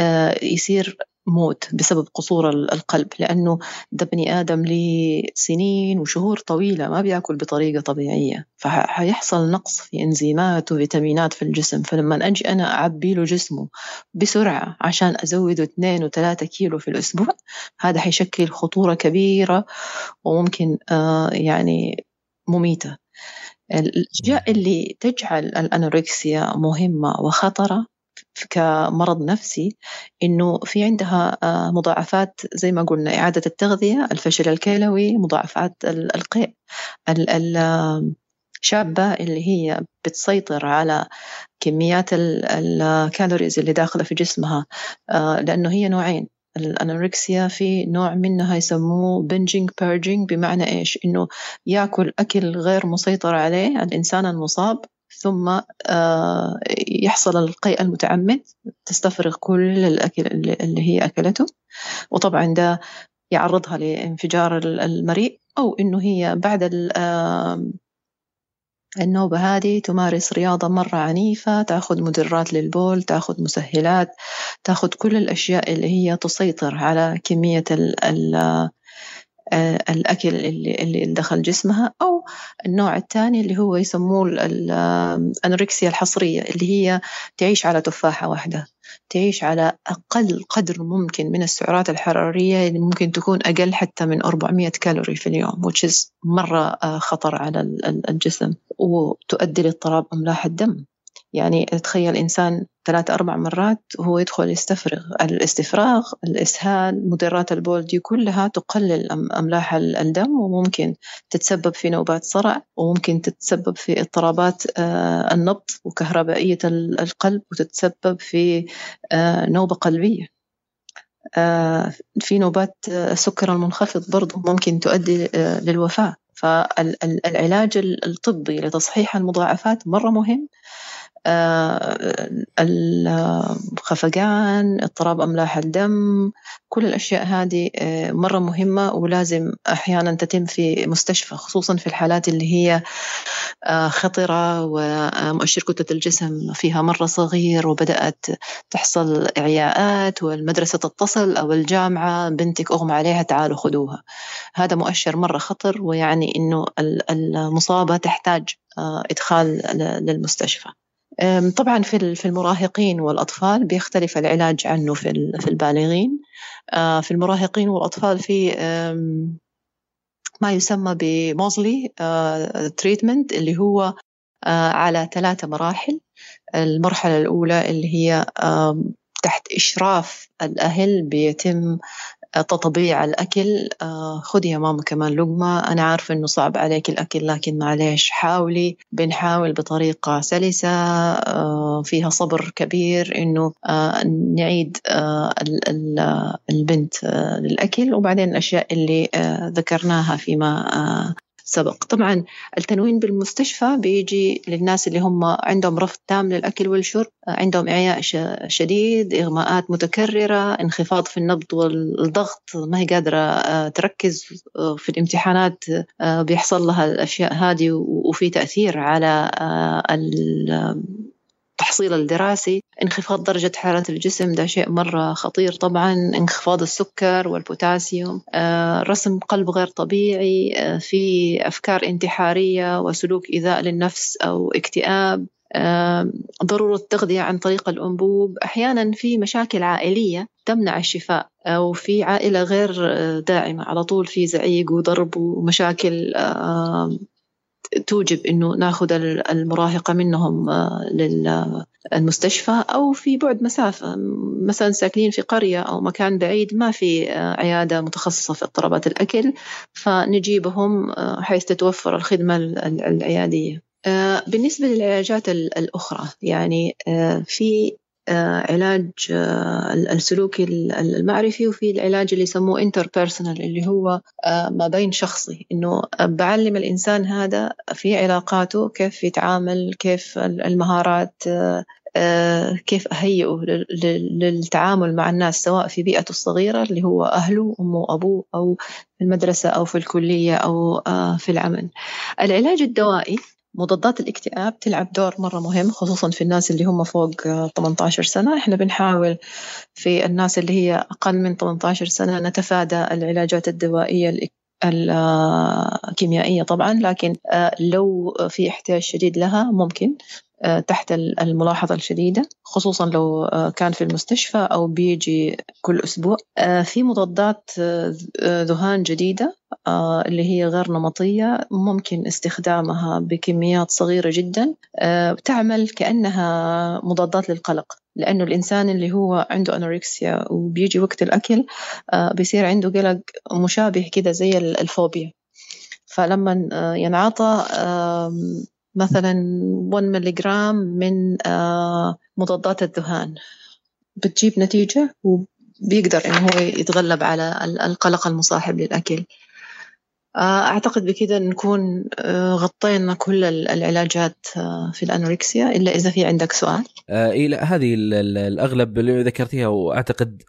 آه، يصير موت بسبب قصور القلب لأنه ده بني آدم لسنين وشهور طويلة ما بيأكل بطريقة طبيعية فحيحصل نقص في إنزيمات وفيتامينات في الجسم فلما أجي أنا أعبي له جسمه بسرعة عشان أزوده 2 و3 كيلو في الأسبوع هذا حيشكل خطورة كبيرة وممكن آه يعني مميتة. الأشياء اللي تجعل الأنوركسيا مهمة وخطرة كمرض نفسي إنه في عندها آه، مضاعفات زي ما قلنا إعادة التغذية الفشل الكلوي مضاعفات القيء الشابه اللي هي بتسيطر على كميات ال calories اللي داخلة في جسمها آه، لأنه هي نوعين ال anorexia في نوع منها يسموه binging purging بمعنى إيش؟ إنه يأكل أكل غير مسيطر عليه الإنسان المصاب ثم آه، يحصل القيء المتعمد تستفرغ كل الأكل اللي هي أكلته. وطبعا ده يعرضها لانفجار المريء أو إنه هي بعد النوبة هذه تمارس رياضة مرة عنيفة تأخذ مدرات للبول تأخذ مسهلات تأخذ كل الأشياء اللي هي تسيطر على كمية ال آه، الأكل اللي, اللي دخل جسمها أو النوع الثاني اللي هو يسموه الأنوركسيا الحصرية اللي هي تعيش على تفاحة واحدة تعيش على أقل قدر ممكن من السعرات الحرارية اللي ممكن تكون أقل حتى من 400 كالوري في اليوم which is مرة آه، خطر على الجسم وتؤدي لاضطراب أملاح الدم. يعني تخيل إنسان ثلاث أربع مرات وهو يدخل يستفرغ. الاستفراغ الإسهال مدرات البول دي كلها تقلل أملاح الدم وممكن تتسبب في نوبات صرع وممكن تتسبب في اضطرابات آه، النبض وكهربائية القلب وتتسبب في آه، نوبة قلبية. آه، في نوبات السكر المنخفض برضو ممكن تؤدي للوفاة. فالعلاج الطبي لتصحيح المضاعفات مرة مهم. الخفقان اضطراب أملاح الدم كل الأشياء هذه آه، مرة مهمة ولازم أحيانا تتم في مستشفى خصوصا في الحالات اللي هي آه، خطرة ومؤشر كتلة الجسم فيها مرة صغير وبدأت تحصل إعياءات والمدرسة تتصل أو الجامعة بنتك أغمى عليها تعالوا خذوها. هذا مؤشر مرة خطر ويعني إنه المصابة تحتاج إدخال للمستشفى. طبعا في في المراهقين والأطفال بيختلف العلاج عنه في في البالغين. آه، في المراهقين والأطفال في ما يسمى بموزلي تريتمنت آه، اللي هو آه، على ثلاثة مراحل. المرحلة الأولى اللي هي تحت إشراف الأهل بيتم تطبيع الأكل آه، خذي يا ماما كمان لقمة. أنا عارفة إنه صعب عليك الأكل لكن معليش حاولي بنحاول بطريقة سلسة آه، فيها صبر كبير إنه آه، نعيد البنت للأكل وبعدين الأشياء اللي ذكرناها فيما سبق. طبعا التنوين بالمستشفى بيجي للناس اللي هم عندهم رفض تام للأكل والشرب عندهم إعياء شديد إغماءات متكررة انخفاض في النبض والضغط ما هي قادرة آه، تركز آه، في الامتحانات آه، بيحصل لها الأشياء هذه وفي تأثير على التحصيل الدراسي انخفاض درجة حرارة الجسم ده شيء مرة خطير. طبعا انخفاض السكر والبوتاسيوم آه، رسم قلب غير طبيعي آه، في أفكار انتحارية وسلوك إيذاء للنفس أو اكتئاب آه، ضرورة التغذية عن طريق الأنبوب. أحيانا في مشاكل عائلية تمنع الشفاء أو في عائلة غير داعمة. على طول في زعيق وضرب ومشاكل توجب إنه ناخذ المراهقة منهم آه، للمستشفى أو في بعد مسافه مثلا ساكنين في قرية أو مكان بعيد ما في آه، عيادة متخصصة في اضطرابات الأكل فنجيبهم آه، حيث تتوفر الخدمة العيادية. بالنسبة للعلاجات الأخرى يعني في علاج آه، السلوك المعرفي وفي العلاج اللي يسموه انتربيرسونال اللي هو آه، ما بين شخصي. إنه بعلم الإنسان هذا في علاقاته كيف يتعامل كيف المهارات كيف أهيئه للتعامل مع الناس سواء في بيئته الصغيرة اللي هو أهله أمه وأبوه أو في المدرسة أو في الكلية أو في العمل. العلاج الدوائي مضادات الاكتئاب تلعب دور مرة مهم خصوصا في الناس اللي هم فوق 18 سنة. إحنا بنحاول في الناس اللي هي أقل من 18 سنة نتفادى العلاجات الدوائية الكيميائية طبعا لكن آه، لو في احتياج شديد لها ممكن آه، تحت الملاحظة الشديدة خصوصا لو آه، كان في المستشفى أو بيجي كل أسبوع. في مضادات ذهان جديدة اللي هي غير نمطية ممكن استخدامها بكميات صغيرة جدا. تعمل كأنها مضادات للقلق لأنه الإنسان اللي هو عنده أنوركسيا وبيجي وقت الأكل بيصير عنده قلق مشابه كده زي الفوبيا. فلما ينعطى مثلا 1 ملغرام من مضادات الذهان بتجيب نتيجة وبيقدر إنه هو يتغلب على القلق المصاحب للأكل. آه، أعتقد بكذا نكون آه، غطينا كل العلاجات آه، في الأنوركسيا إلا إذا في عندك سؤال. آه إيه لا هذه الأغلب اللي ذكرتيها وأعتقد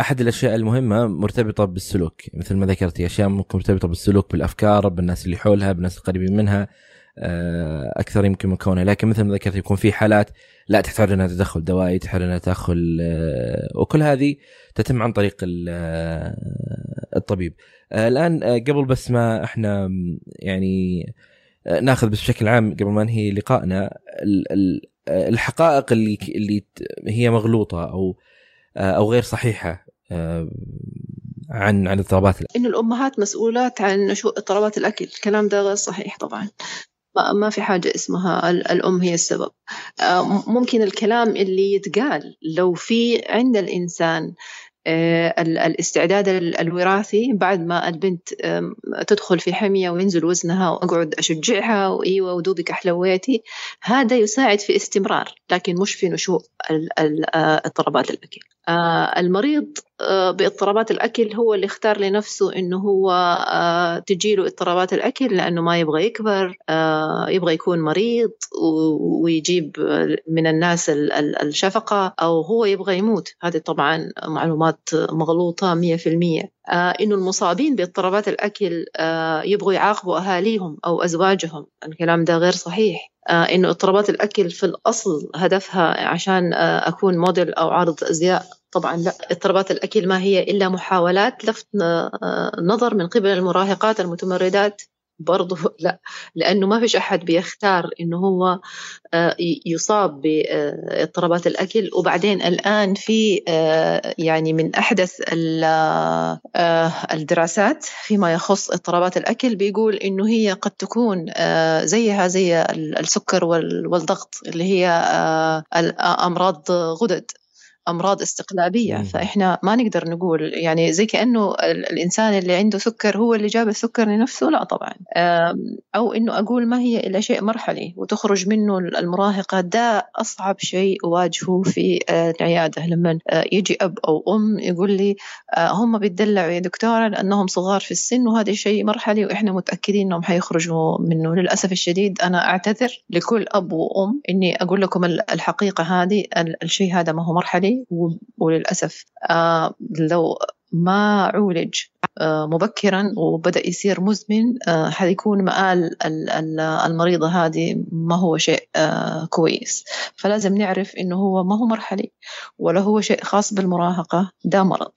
أحد الأشياء المهمة مرتبطة بالسلوك. مثل ما ذكرتي أشياء مرتبطة بالسلوك بالأفكار بالناس اللي حولها بالناس القريبين منها. أكثر يمكن من كونها لكن مثل ما ذكرت يكون في حالات لا تحتاج انها تدخل دوائي تحتاج انها تدخل وكل هذه تتم عن طريق الطبيب. آه، الآن آه، قبل بس ما إحنا يعني آه، ناخذ بس بشكل عام قبل ما ننهي لقائنا الحقائق اللي اللي هي مغلوطة أو أو غير صحيحة عن عن اضطرابات إنه الأمهات مسؤولات عن نشوء اضطرابات الأكل. الكلام ده غير صحيح طبعا. ما في حاجة اسمها الأم هي السبب. ممكن الكلام اللي يتقال لو في عند الإنسان آه، الاستعداد الوراثي بعد ما البنت تدخل في حمية وينزل وزنها وأقعد أشجعها وإيوة ودوبك أحلويتي هذا يساعد في استمرار لكن مش في نشوء آه، اضطرابات الأكل. آه، المريض باضطرابات الأكل هو اللي اختار لنفسه إنه هو تجيله اضطرابات الأكل لأنه ما يبغى يكبر يبغى يكون مريض ويجيب من الناس الشفقة أو هو يبغى يموت. هذه طبعا معلومات مغلوطة مية في المية. آه إنه المصابين باضطرابات الأكل آه يبغوا يعاقبوا أهاليهم أو أزواجهم. الكلام ده غير صحيح. آه إنه اضطرابات الأكل في الأصل هدفها عشان آه أكون موديل أو عارض أزياء طبعا لا اضطرابات الأكل ما هي إلا محاولات لفت آه، نظر من قبل المراهقات المتمردات برضه لا لأنه ما فيش أحد بيختار إنه هو آه، يصاب باضطرابات الأكل. وبعدين الآن في آه، يعني من أحدث آه، الدراسات فيما يخص اضطرابات الأكل بيقول إنه هي قد تكون زيها زي السكر والضغط اللي هي أمراض غدد. أمراض استقلابية فإحنا ما نقدر نقول يعني زي كأنه الإنسان اللي عنده سكر هو اللي جاب السكر لنفسه؟ لا طبعا. أو إنه أقول ما هي إلا شيء مرحلي وتخرج منه المراهقة ده أصعب شيء أواجهه في العيادة. لما يجي أب أو أم يقول لي هم بيتدلعوا يا دكتورة لأنهم صغار في السن وهذا شيء مرحلي وإحنا متأكدين إنهم حيخرجوا منه. للأسف الشديد أنا أعتذر لكل أب وأم إني أقول لكم الحقيقة هذه الشيء هذا ما هو مرحلي. وللأسف آه لو ما عولج آه مبكرا وبدأ يصير مزمن آه حيكون مآل المريضة هذه ما هو شيء كويس. فلازم نعرف إنه هو ما هو مرحلي ولا هو شيء خاص بالمراهقة ده مرض.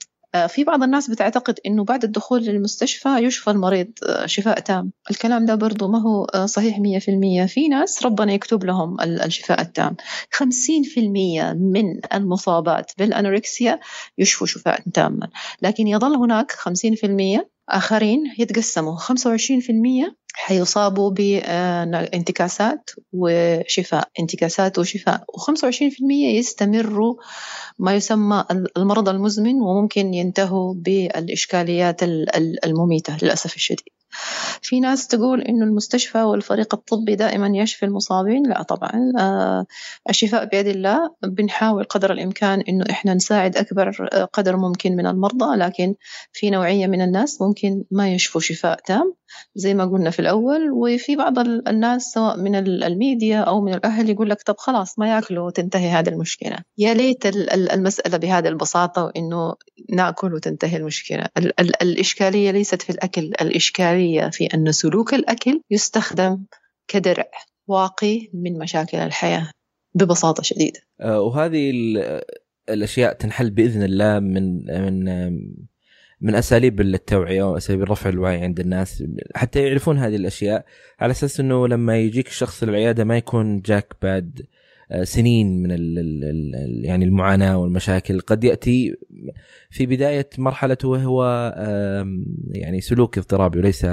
في بعض الناس بتعتقد إنه بعد الدخول للمستشفى يشفى المريض آه، شفاء تام. الكلام ده برضو ما هو آه، صحيح مية في المية. في ناس ربنا يكتب لهم الشفاء التام. خمسين في المية من المصابات بالأنوركسيا يشفوا شفاء تاما. لكن يظل هناك خمسين في المية آخرين يتقسموا. خمسة وعشرين في المية حيصابوا بانتكاسات وشفاء. انتكاسات وشفاء. و25% يستمروا ما يسمى المرض المزمن وممكن ينتهوا بالإشكاليات المميتة للأسف الشديد. في ناس تقول إنه المستشفى والفريق الطبي دائما يشفي المصابين. لا طبعا. آه، الشفاء بيد الله. بنحاول قدر الإمكان إنه إحنا نساعد أكبر قدر ممكن من المرضى لكن في نوعية من الناس ممكن ما يشفوا شفاء تام زي ما قلنا في الأول. وفي بعض الناس سواء من الميديا أو من الأهل يقول لك طب خلاص ما يأكلوا وتنتهي هذه المشكلة. يا ليت المسألة بهذه البساطة وإنه نأكل وتنتهي المشكلة. الإشكالية ليست في الأكل الإشكالية في أن سلوك الأكل يستخدم كدرع واقي من مشاكل الحياة ببساطة شديدة. آه، وهذه الأشياء تنحل بإذن الله من من من أساليب التوعية واساليب رفع الوعي عند الناس حتى يعرفون هذه الأشياء على أساس إنه لما يجيك الشخص للعياده ما يكون جاك آه، سنين من ال ال يعني المعاناة والمشاكل. قد يأتي في بداية مرحلته وهو يعني سلوك اضطرابي وليس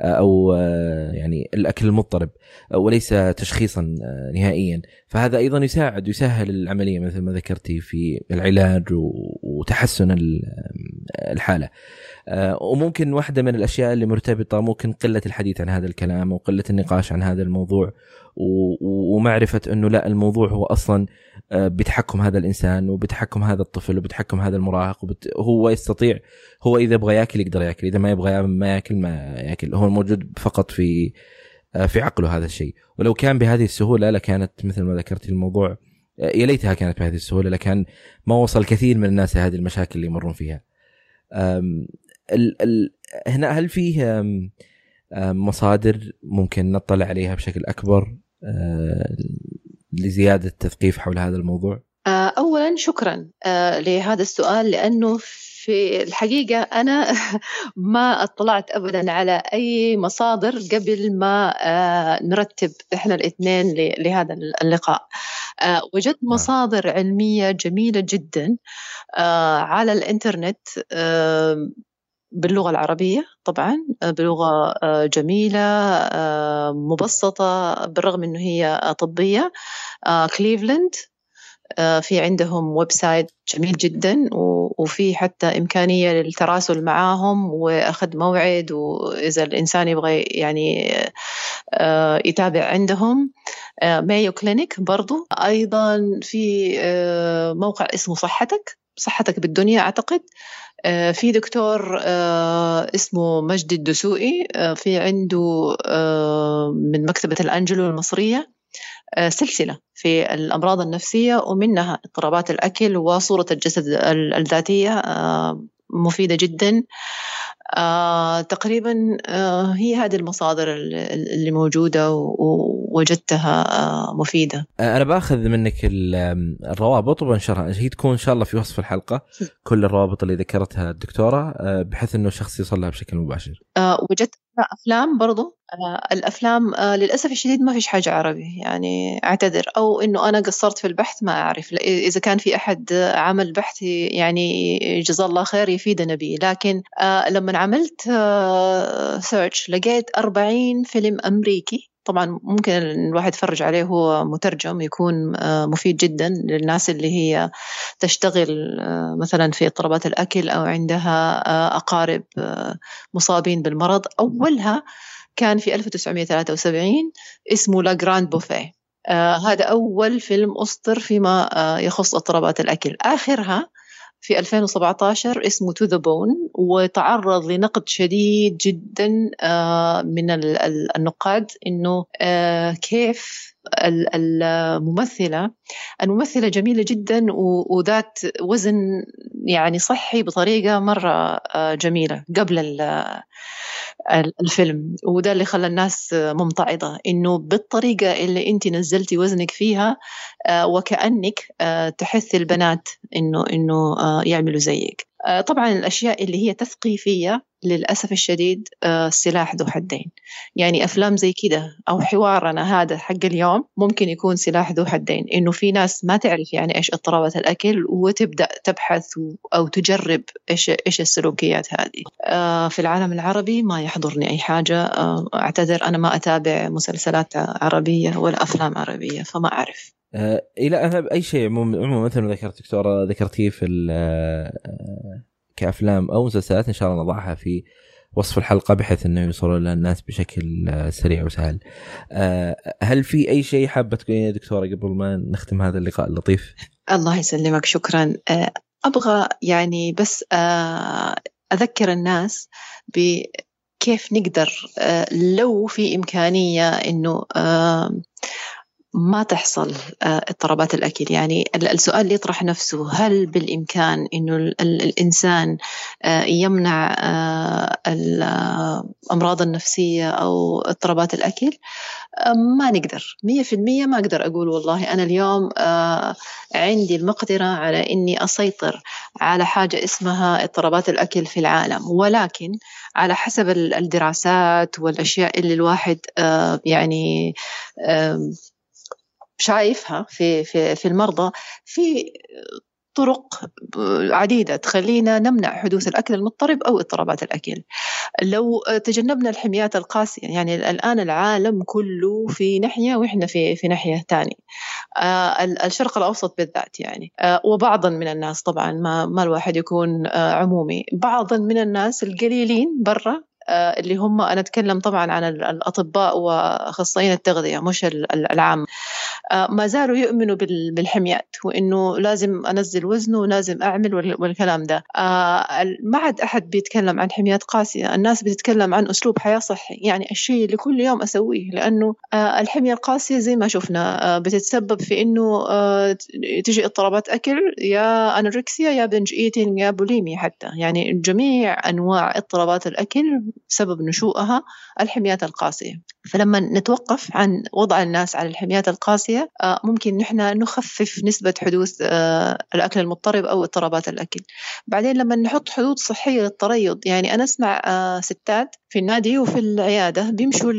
أو آه، يعني الأكل المضطرب وليس تشخيصا آه، نهائيا. فهذا أيضا يساعد يسهل العملية مثل ما ذكرتي في العلاج وتحسن الحالة. آه، وممكن واحدة من الأشياء اللي مرتبطة ممكن قلة الحديث عن هذا الكلام وقله النقاش عن هذا الموضوع ومعرفة إنه لا الموضوع هو أصلا آه، بتحكم هذا الإنسان وبتحكم هذا الطفل وبتحكم هذا المراهق وبت... هو يستطيع هو إذا يبغى يأكل يقدر يأكل إذا ما يبغى ما يأكل ما يأكل هو موجود فقط في آه، في عقله هذا الشيء. ولو كان بهذه السهولة لكانت مثل ما ذكرت الموضوع آه، يا ليتها كانت بهذه السهولة لكان ما وصل كثير من الناس لهذه المشاكل اللي يمرون فيها. ال ال هنا هل فيه مصادر ممكن نطلع عليها بشكل أكبر لزيادة التثقيف حول هذا الموضوع؟ آه، اولا شكرا آه، لهذا السؤال لأنه في الحقيقة أنا ما اطلعت أبدا على أي مصادر قبل ما آه، نرتب إحنا الاثنين لهذا اللقاء وجدت نعم. مصادر علمية جميلة جدا على الإنترنت باللغة العربية طبعا بلغة جميلة مبسطة بالرغم أنه هي طبية. كليفلاند في عندهم website جميل جدا وفي حتى إمكانية للتراسل معاهم وأخذ موعد وإذا الإنسان يبغى يعني يتابع عندهم. مايو كلينيك برضو. أيضا في موقع اسمه صحتك صحتك بالدنيا أعتقد. آه، في دكتور آه، اسمه مجدي الدسوقي آه، في عنده من مكتبة الأنجلو المصرية سلسلة في الأمراض النفسية ومنها اضطرابات الأكل وصورة الجسد الذاتية مفيدة جدا. آه تقريبا آه هي هذه المصادر اللي موجودة ووجدتها آه مفيدة. أنا بأخذ منك الروابط وبنشرها هي تكون إن شاء الله في وصف الحلقة. كل الروابط اللي ذكرتها الدكتورة بحيث أنه الشخص يوصل لها بشكل مباشر. وجدت أفلام برضو آه الأفلام آه للأسف الشديد ما فيش حاجة عربي يعني أعتذر. أو إنه أنا قصرت في البحث ما أعرف إذا كان في أحد عمل بحث يعني جزاه الله خير يفيدنا به. لكن آه لما عملت سيرش لقيت 40 فيلم أمريكي طبعا ممكن الواحد يتفرج عليه هو مترجم يكون آه، مفيد جدا للناس اللي هي تشتغل آه، مثلا في اضطرابات الأكل أو عندها أقارب مصابين بالمرض. أولها كان في 1973 اسمه La Grande Bouffe هذا أول فيلم أصدر فيما يخص اضطرابات الأكل. آخرها في 2017 اسمه To the Bone وتعرض لنقد شديد جدا آه، من النقاد إنه آه، كيف الممثلة. الممثلة جميلة جدا وذات وزن يعني صحي بطريقة مرة آه، جميلة قبل الفيلم. وده اللي خلى الناس ممتعضة إنه بالطريقة اللي أنت نزلتي وزنك فيها آه، وكأنك آه، تحث البنات إنه إنه يعملوا زيك. طبعا الأشياء اللي هي تثقيفية للأسف الشديد آه، سلاح ذو حدين. يعني أفلام زي كده أو حوارنا هذا حق اليوم ممكن يكون سلاح ذو حدين. إنه في ناس ما تعرف يعني إيش اضطرابات الأكل وتبدأ تبحث أو تجرب إيش إيش السلوكيات هذه. آه، في العالم العربي ما يحضرني أي حاجة. آه، أعتذر أنا ما أتابع مسلسلات عربية ولا أفلام عربية فما أعرف. لا أنا أي شيء عموما مثل ما ذكرت دكتورة ذكرتيه في كأفلام أو مسلسلات إن شاء الله نضعها في وصف الحلقة بحيث إنه يوصلوا للناس بشكل آه، سريع وسهل. آه، هل في أي شيء حابة تقولين يا دكتورة قبل ما نختم هذا اللقاء اللطيف؟ الله يسلمك شكرا. آه، أبغى يعني بس أذكر الناس بكيف نقدر لو في إمكانية إنه ما تحصل آه، اضطرابات الأكل. يعني السؤال اللي يطرح نفسه هل بالإمكان أنه الإنسان آه، يمنع آه، الأمراض النفسية أو اضطرابات الأكل؟ ما نقدر. مية في المية ما أقدر أقول والله. أنا اليوم عندي المقدرة على أني أسيطر على حاجة اسمها اضطرابات الأكل في العالم. ولكن على حسب الدراسات والأشياء اللي الواحد يعني شايفها في في في المرضى في طرق عديدة تخلينا نمنع حدوث الأكل المضطرب أو اضطرابات الأكل. لو تجنبنا الحميات القاسية يعني الآن العالم كله في ناحية وإحنا في في ناحية ثانية آه الشرق الأوسط بالذات يعني. آه وبعضا من الناس طبعا ما, ما الواحد يكون آه عمومي. بعضا من الناس القليلين برا اللي هم أنا أتكلم طبعا عن الأطباء وأخصائيين التغذية مش العام. آه، ما زالوا يؤمنوا بالحميات وإنه لازم أنزل وزنه ولازم أعمل والكلام ده. آه، ما عاد أحد بيتكلم عن حميات قاسية. الناس بتتكلم عن أسلوب حياة صحي. يعني الشيء اللي كل يوم أسويه لأنه الحمية القاسية زي ما شفنا بتتسبب في إنه تجي اضطرابات أكل يا أنوركسيا يا بنج إيتين يا بوليميا حتى. يعني جميع أنواع اضطرابات الأكل سبب نشوئها الحميات القاسية. فلما نتوقف عن وضع الناس على الحميات القاسية آه، ممكن نحن نخفف نسبة حدوث آه، الأكل المضطرب أو اضطرابات الأكل. بعدين لما نحط حدود صحية للتريض يعني أنا أسمع آه، ستات في النادي وفي العيادة بيمشوا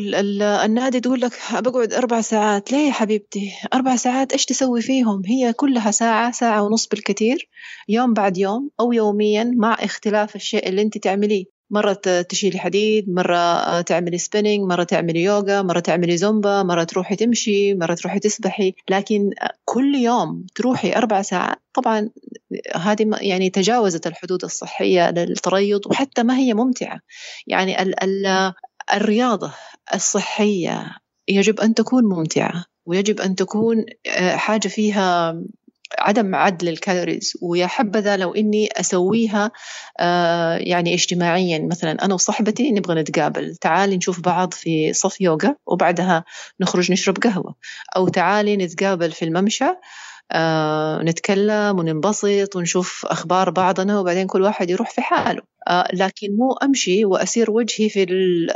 النادي تقول لك بقعد أربع ساعات. ليه يا حبيبتي؟ أربع ساعات إيش تسوي فيهم؟ هي كلها ساعة ساعة ونص بالكثير يوم بعد يوم أو يوميا مع اختلاف الشيء اللي أنت تعمليه. مرة تشيلي حديد مرة آه، تعملي spinning مرة تعملي يوغا مرة تعملي زومبا مرة تروحي تمشي مرة تروحي تسبحي. لكن كل يوم تروحي أربع ساعات طبعا هذه يعني تجاوزت الحدود الصحية للتريض وحتى ما هي ممتعة. يعني ال ال الرياضة الصحية يجب أن تكون ممتعة ويجب أن تكون آه، حاجة فيها عدم عد لل calories ويا حبذا لو إني أسويها آه يعني اجتماعيا. مثلا أنا وصاحبتي نبغى نتقابل تعالي نشوف بعض في صف يوغا وبعدها نخرج نشرب قهوة. أو تعالي نتقابل في الممشى آه نتكلم وننبسط ونشوف أخبار بعضنا وبعدين كل واحد يروح في حاله. آه لكن مو أمشي وأسير وجهي في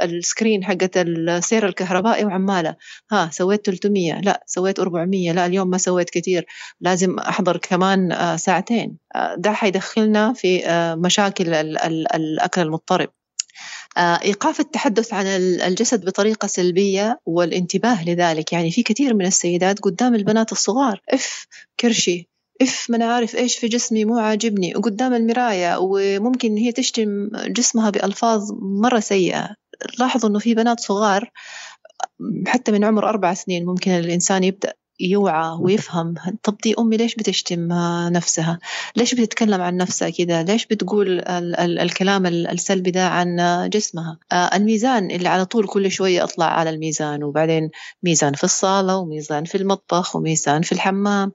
ال screen حقت السير الكهربائي وعمالة. ها سويت 300 لا سويت 400 لا اليوم ما سويت كثير لازم أحضر كمان آه ساعتين. ده حيدخلنا في مشاكل الأكل المضطرب. آه، إيقاف التحدث عن الجسد بطريقة سلبية والانتباه لذلك. يعني في كثير من السيدات قدام البنات الصغار إف كرشي إف ما أنا عارف إيش في جسمي مو عاجبني. وقدام المراية وممكن هي تشتم جسمها بألفاظ مرة سيئة. لاحظوا إنه في بنات صغار حتى من عمر أربع سنين ممكن الإنسان يبدأ يوعى ويفهم طب دي أمي ليش بتشتم نفسها؟ ليش بتتكلم عن نفسها كده؟ ليش بتقول ال ال الكلام السلبي ده عن جسمها؟ الميزان اللي على طول كل شوية أطلع على الميزان وبعدين ميزان في الصالة وميزان في المطبخ وميزان في الحمام.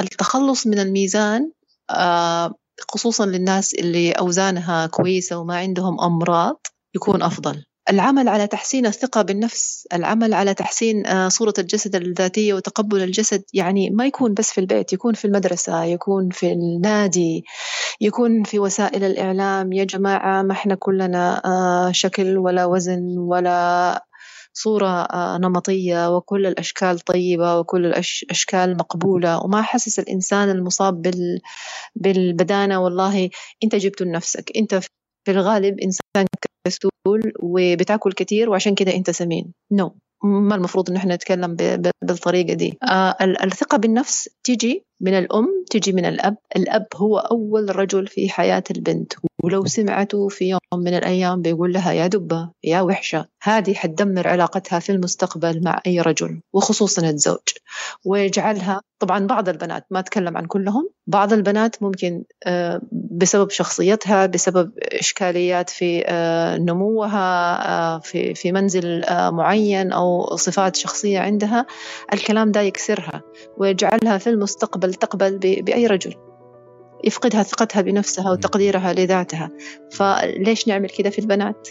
التخلص من الميزان خصوصا للناس اللي أوزانها كويسة وما عندهم أمراض يكون أفضل. العمل على تحسين الثقة بالنفس العمل على تحسين آه، صورة الجسد الذاتية وتقبل الجسد يعني ما يكون بس في البيت يكون في المدرسة يكون في النادي يكون في وسائل الإعلام. يا جماعة ما إحنا كلنا آه، شكل ولا وزن ولا صورة آه، نمطية وكل الأشكال طيبة وكل الأشكال مقبولة. وما حسس الإنسان المصاب بال... بالبدانة والله أنت جبته لنفسك. أنت في الغالب إنسان كسول وبتاكل كثير وعشان كده أنت سمين نو no. ما المفروض إن إحنا نتكلم بالطريقة دي آه الثقة بالنفس تيجي من الأم تجي من الأب الأب هو أول رجل في حياة البنت. ولو سمعته في يوم من الأيام بيقول لها يا دبة يا وحشة هذه حتدمر علاقتها في المستقبل مع أي رجل وخصوصا الزوج. ويجعلها طبعا بعض البنات ما أتكلم عن كلهم بعض البنات ممكن آه، بسبب شخصيتها بسبب إشكاليات في آه، نموها آه، في في منزل معين أو صفات شخصية عندها الكلام ده يكسرها. ويجعلها في المستقبل تقبل بأي رجل. يفقدها ثقتها بنفسها وتقديرها لذاتها. فليش نعمل كده في البنات؟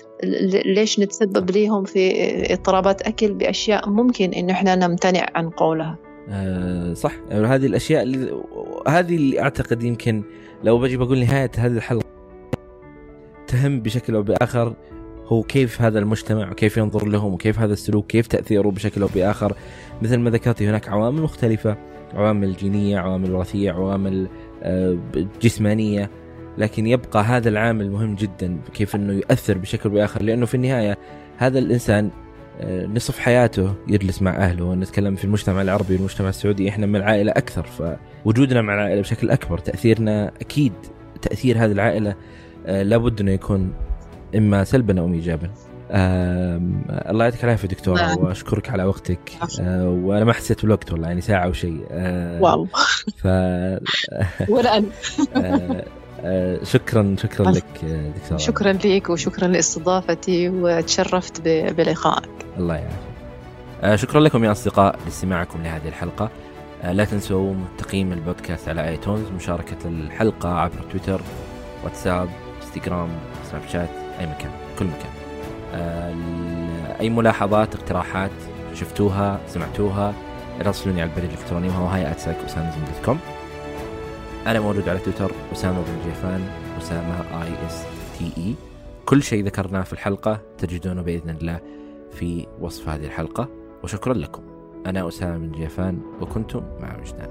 ليش نتسبب ليهم في اضطرابات أكل بأشياء ممكن إنه إحنا نمتنع عن قولها؟ أه صح. هذه الأشياء اللي هذه اللي أعتقد يمكن لو بجي بقول نهاية هذه الحلقة تهم بشكل أو بآخر هو كيف هذا المجتمع وكيف ينظر لهم وكيف هذا السلوك كيف تأثيره بشكل أو بآخر. مثل ما ذكرت هناك عوامل مختلفة. عوامل جينية عوامل وراثية عوامل آه، جسمانية. لكن يبقى هذا العامل مهم جدا كيف إنه يؤثر بشكل بآخر. لأنه في النهاية هذا الإنسان آه، نصف حياته يجلس مع أهله. نتكلم في المجتمع العربي والمجتمع السعودي إحنا من العائلة أكثر. فوجودنا مع العائلة بشكل أكبر تأثيرنا أكيد تأثير هذه العائلة آه، لابد إنه يكون إما سلبا أو ايجابا. الله يعطيك العافية دكتورة نعم. وأشكرك على وقتك. آه وأنا ما حسيت بالوقت والله يعني ساعة أو شيء. آه واو ف ولا أنا. آه آه شكرا شكرا لك دكتورة. شكرا لك وشكرا لاستضافتي وتشرفت بلقائك. الله يعافيك. آه شكرا لكم يا أصدقاء لاستماعكم لهذه الحلقة. آه لا تنسوا تقييم البودكاست على آيتونز مشاركة الحلقة عبر تويتر واتساب إنستغرام سناب شات أي مكان كل مكان. أي ملاحظات اقتراحات شفتوها سمعتوها ارسلوني على البريد الإلكتروني وهو هاي dot com أنا موجود على تويتر أسامة بن جيفان أسامة A S T A كل شيء ذكرناه في الحلقة تجدونه بإذن الله في وصف هذه الحلقة. وشكرا لكم. أنا أسامة بن جيفان وكنتم مع وجدان.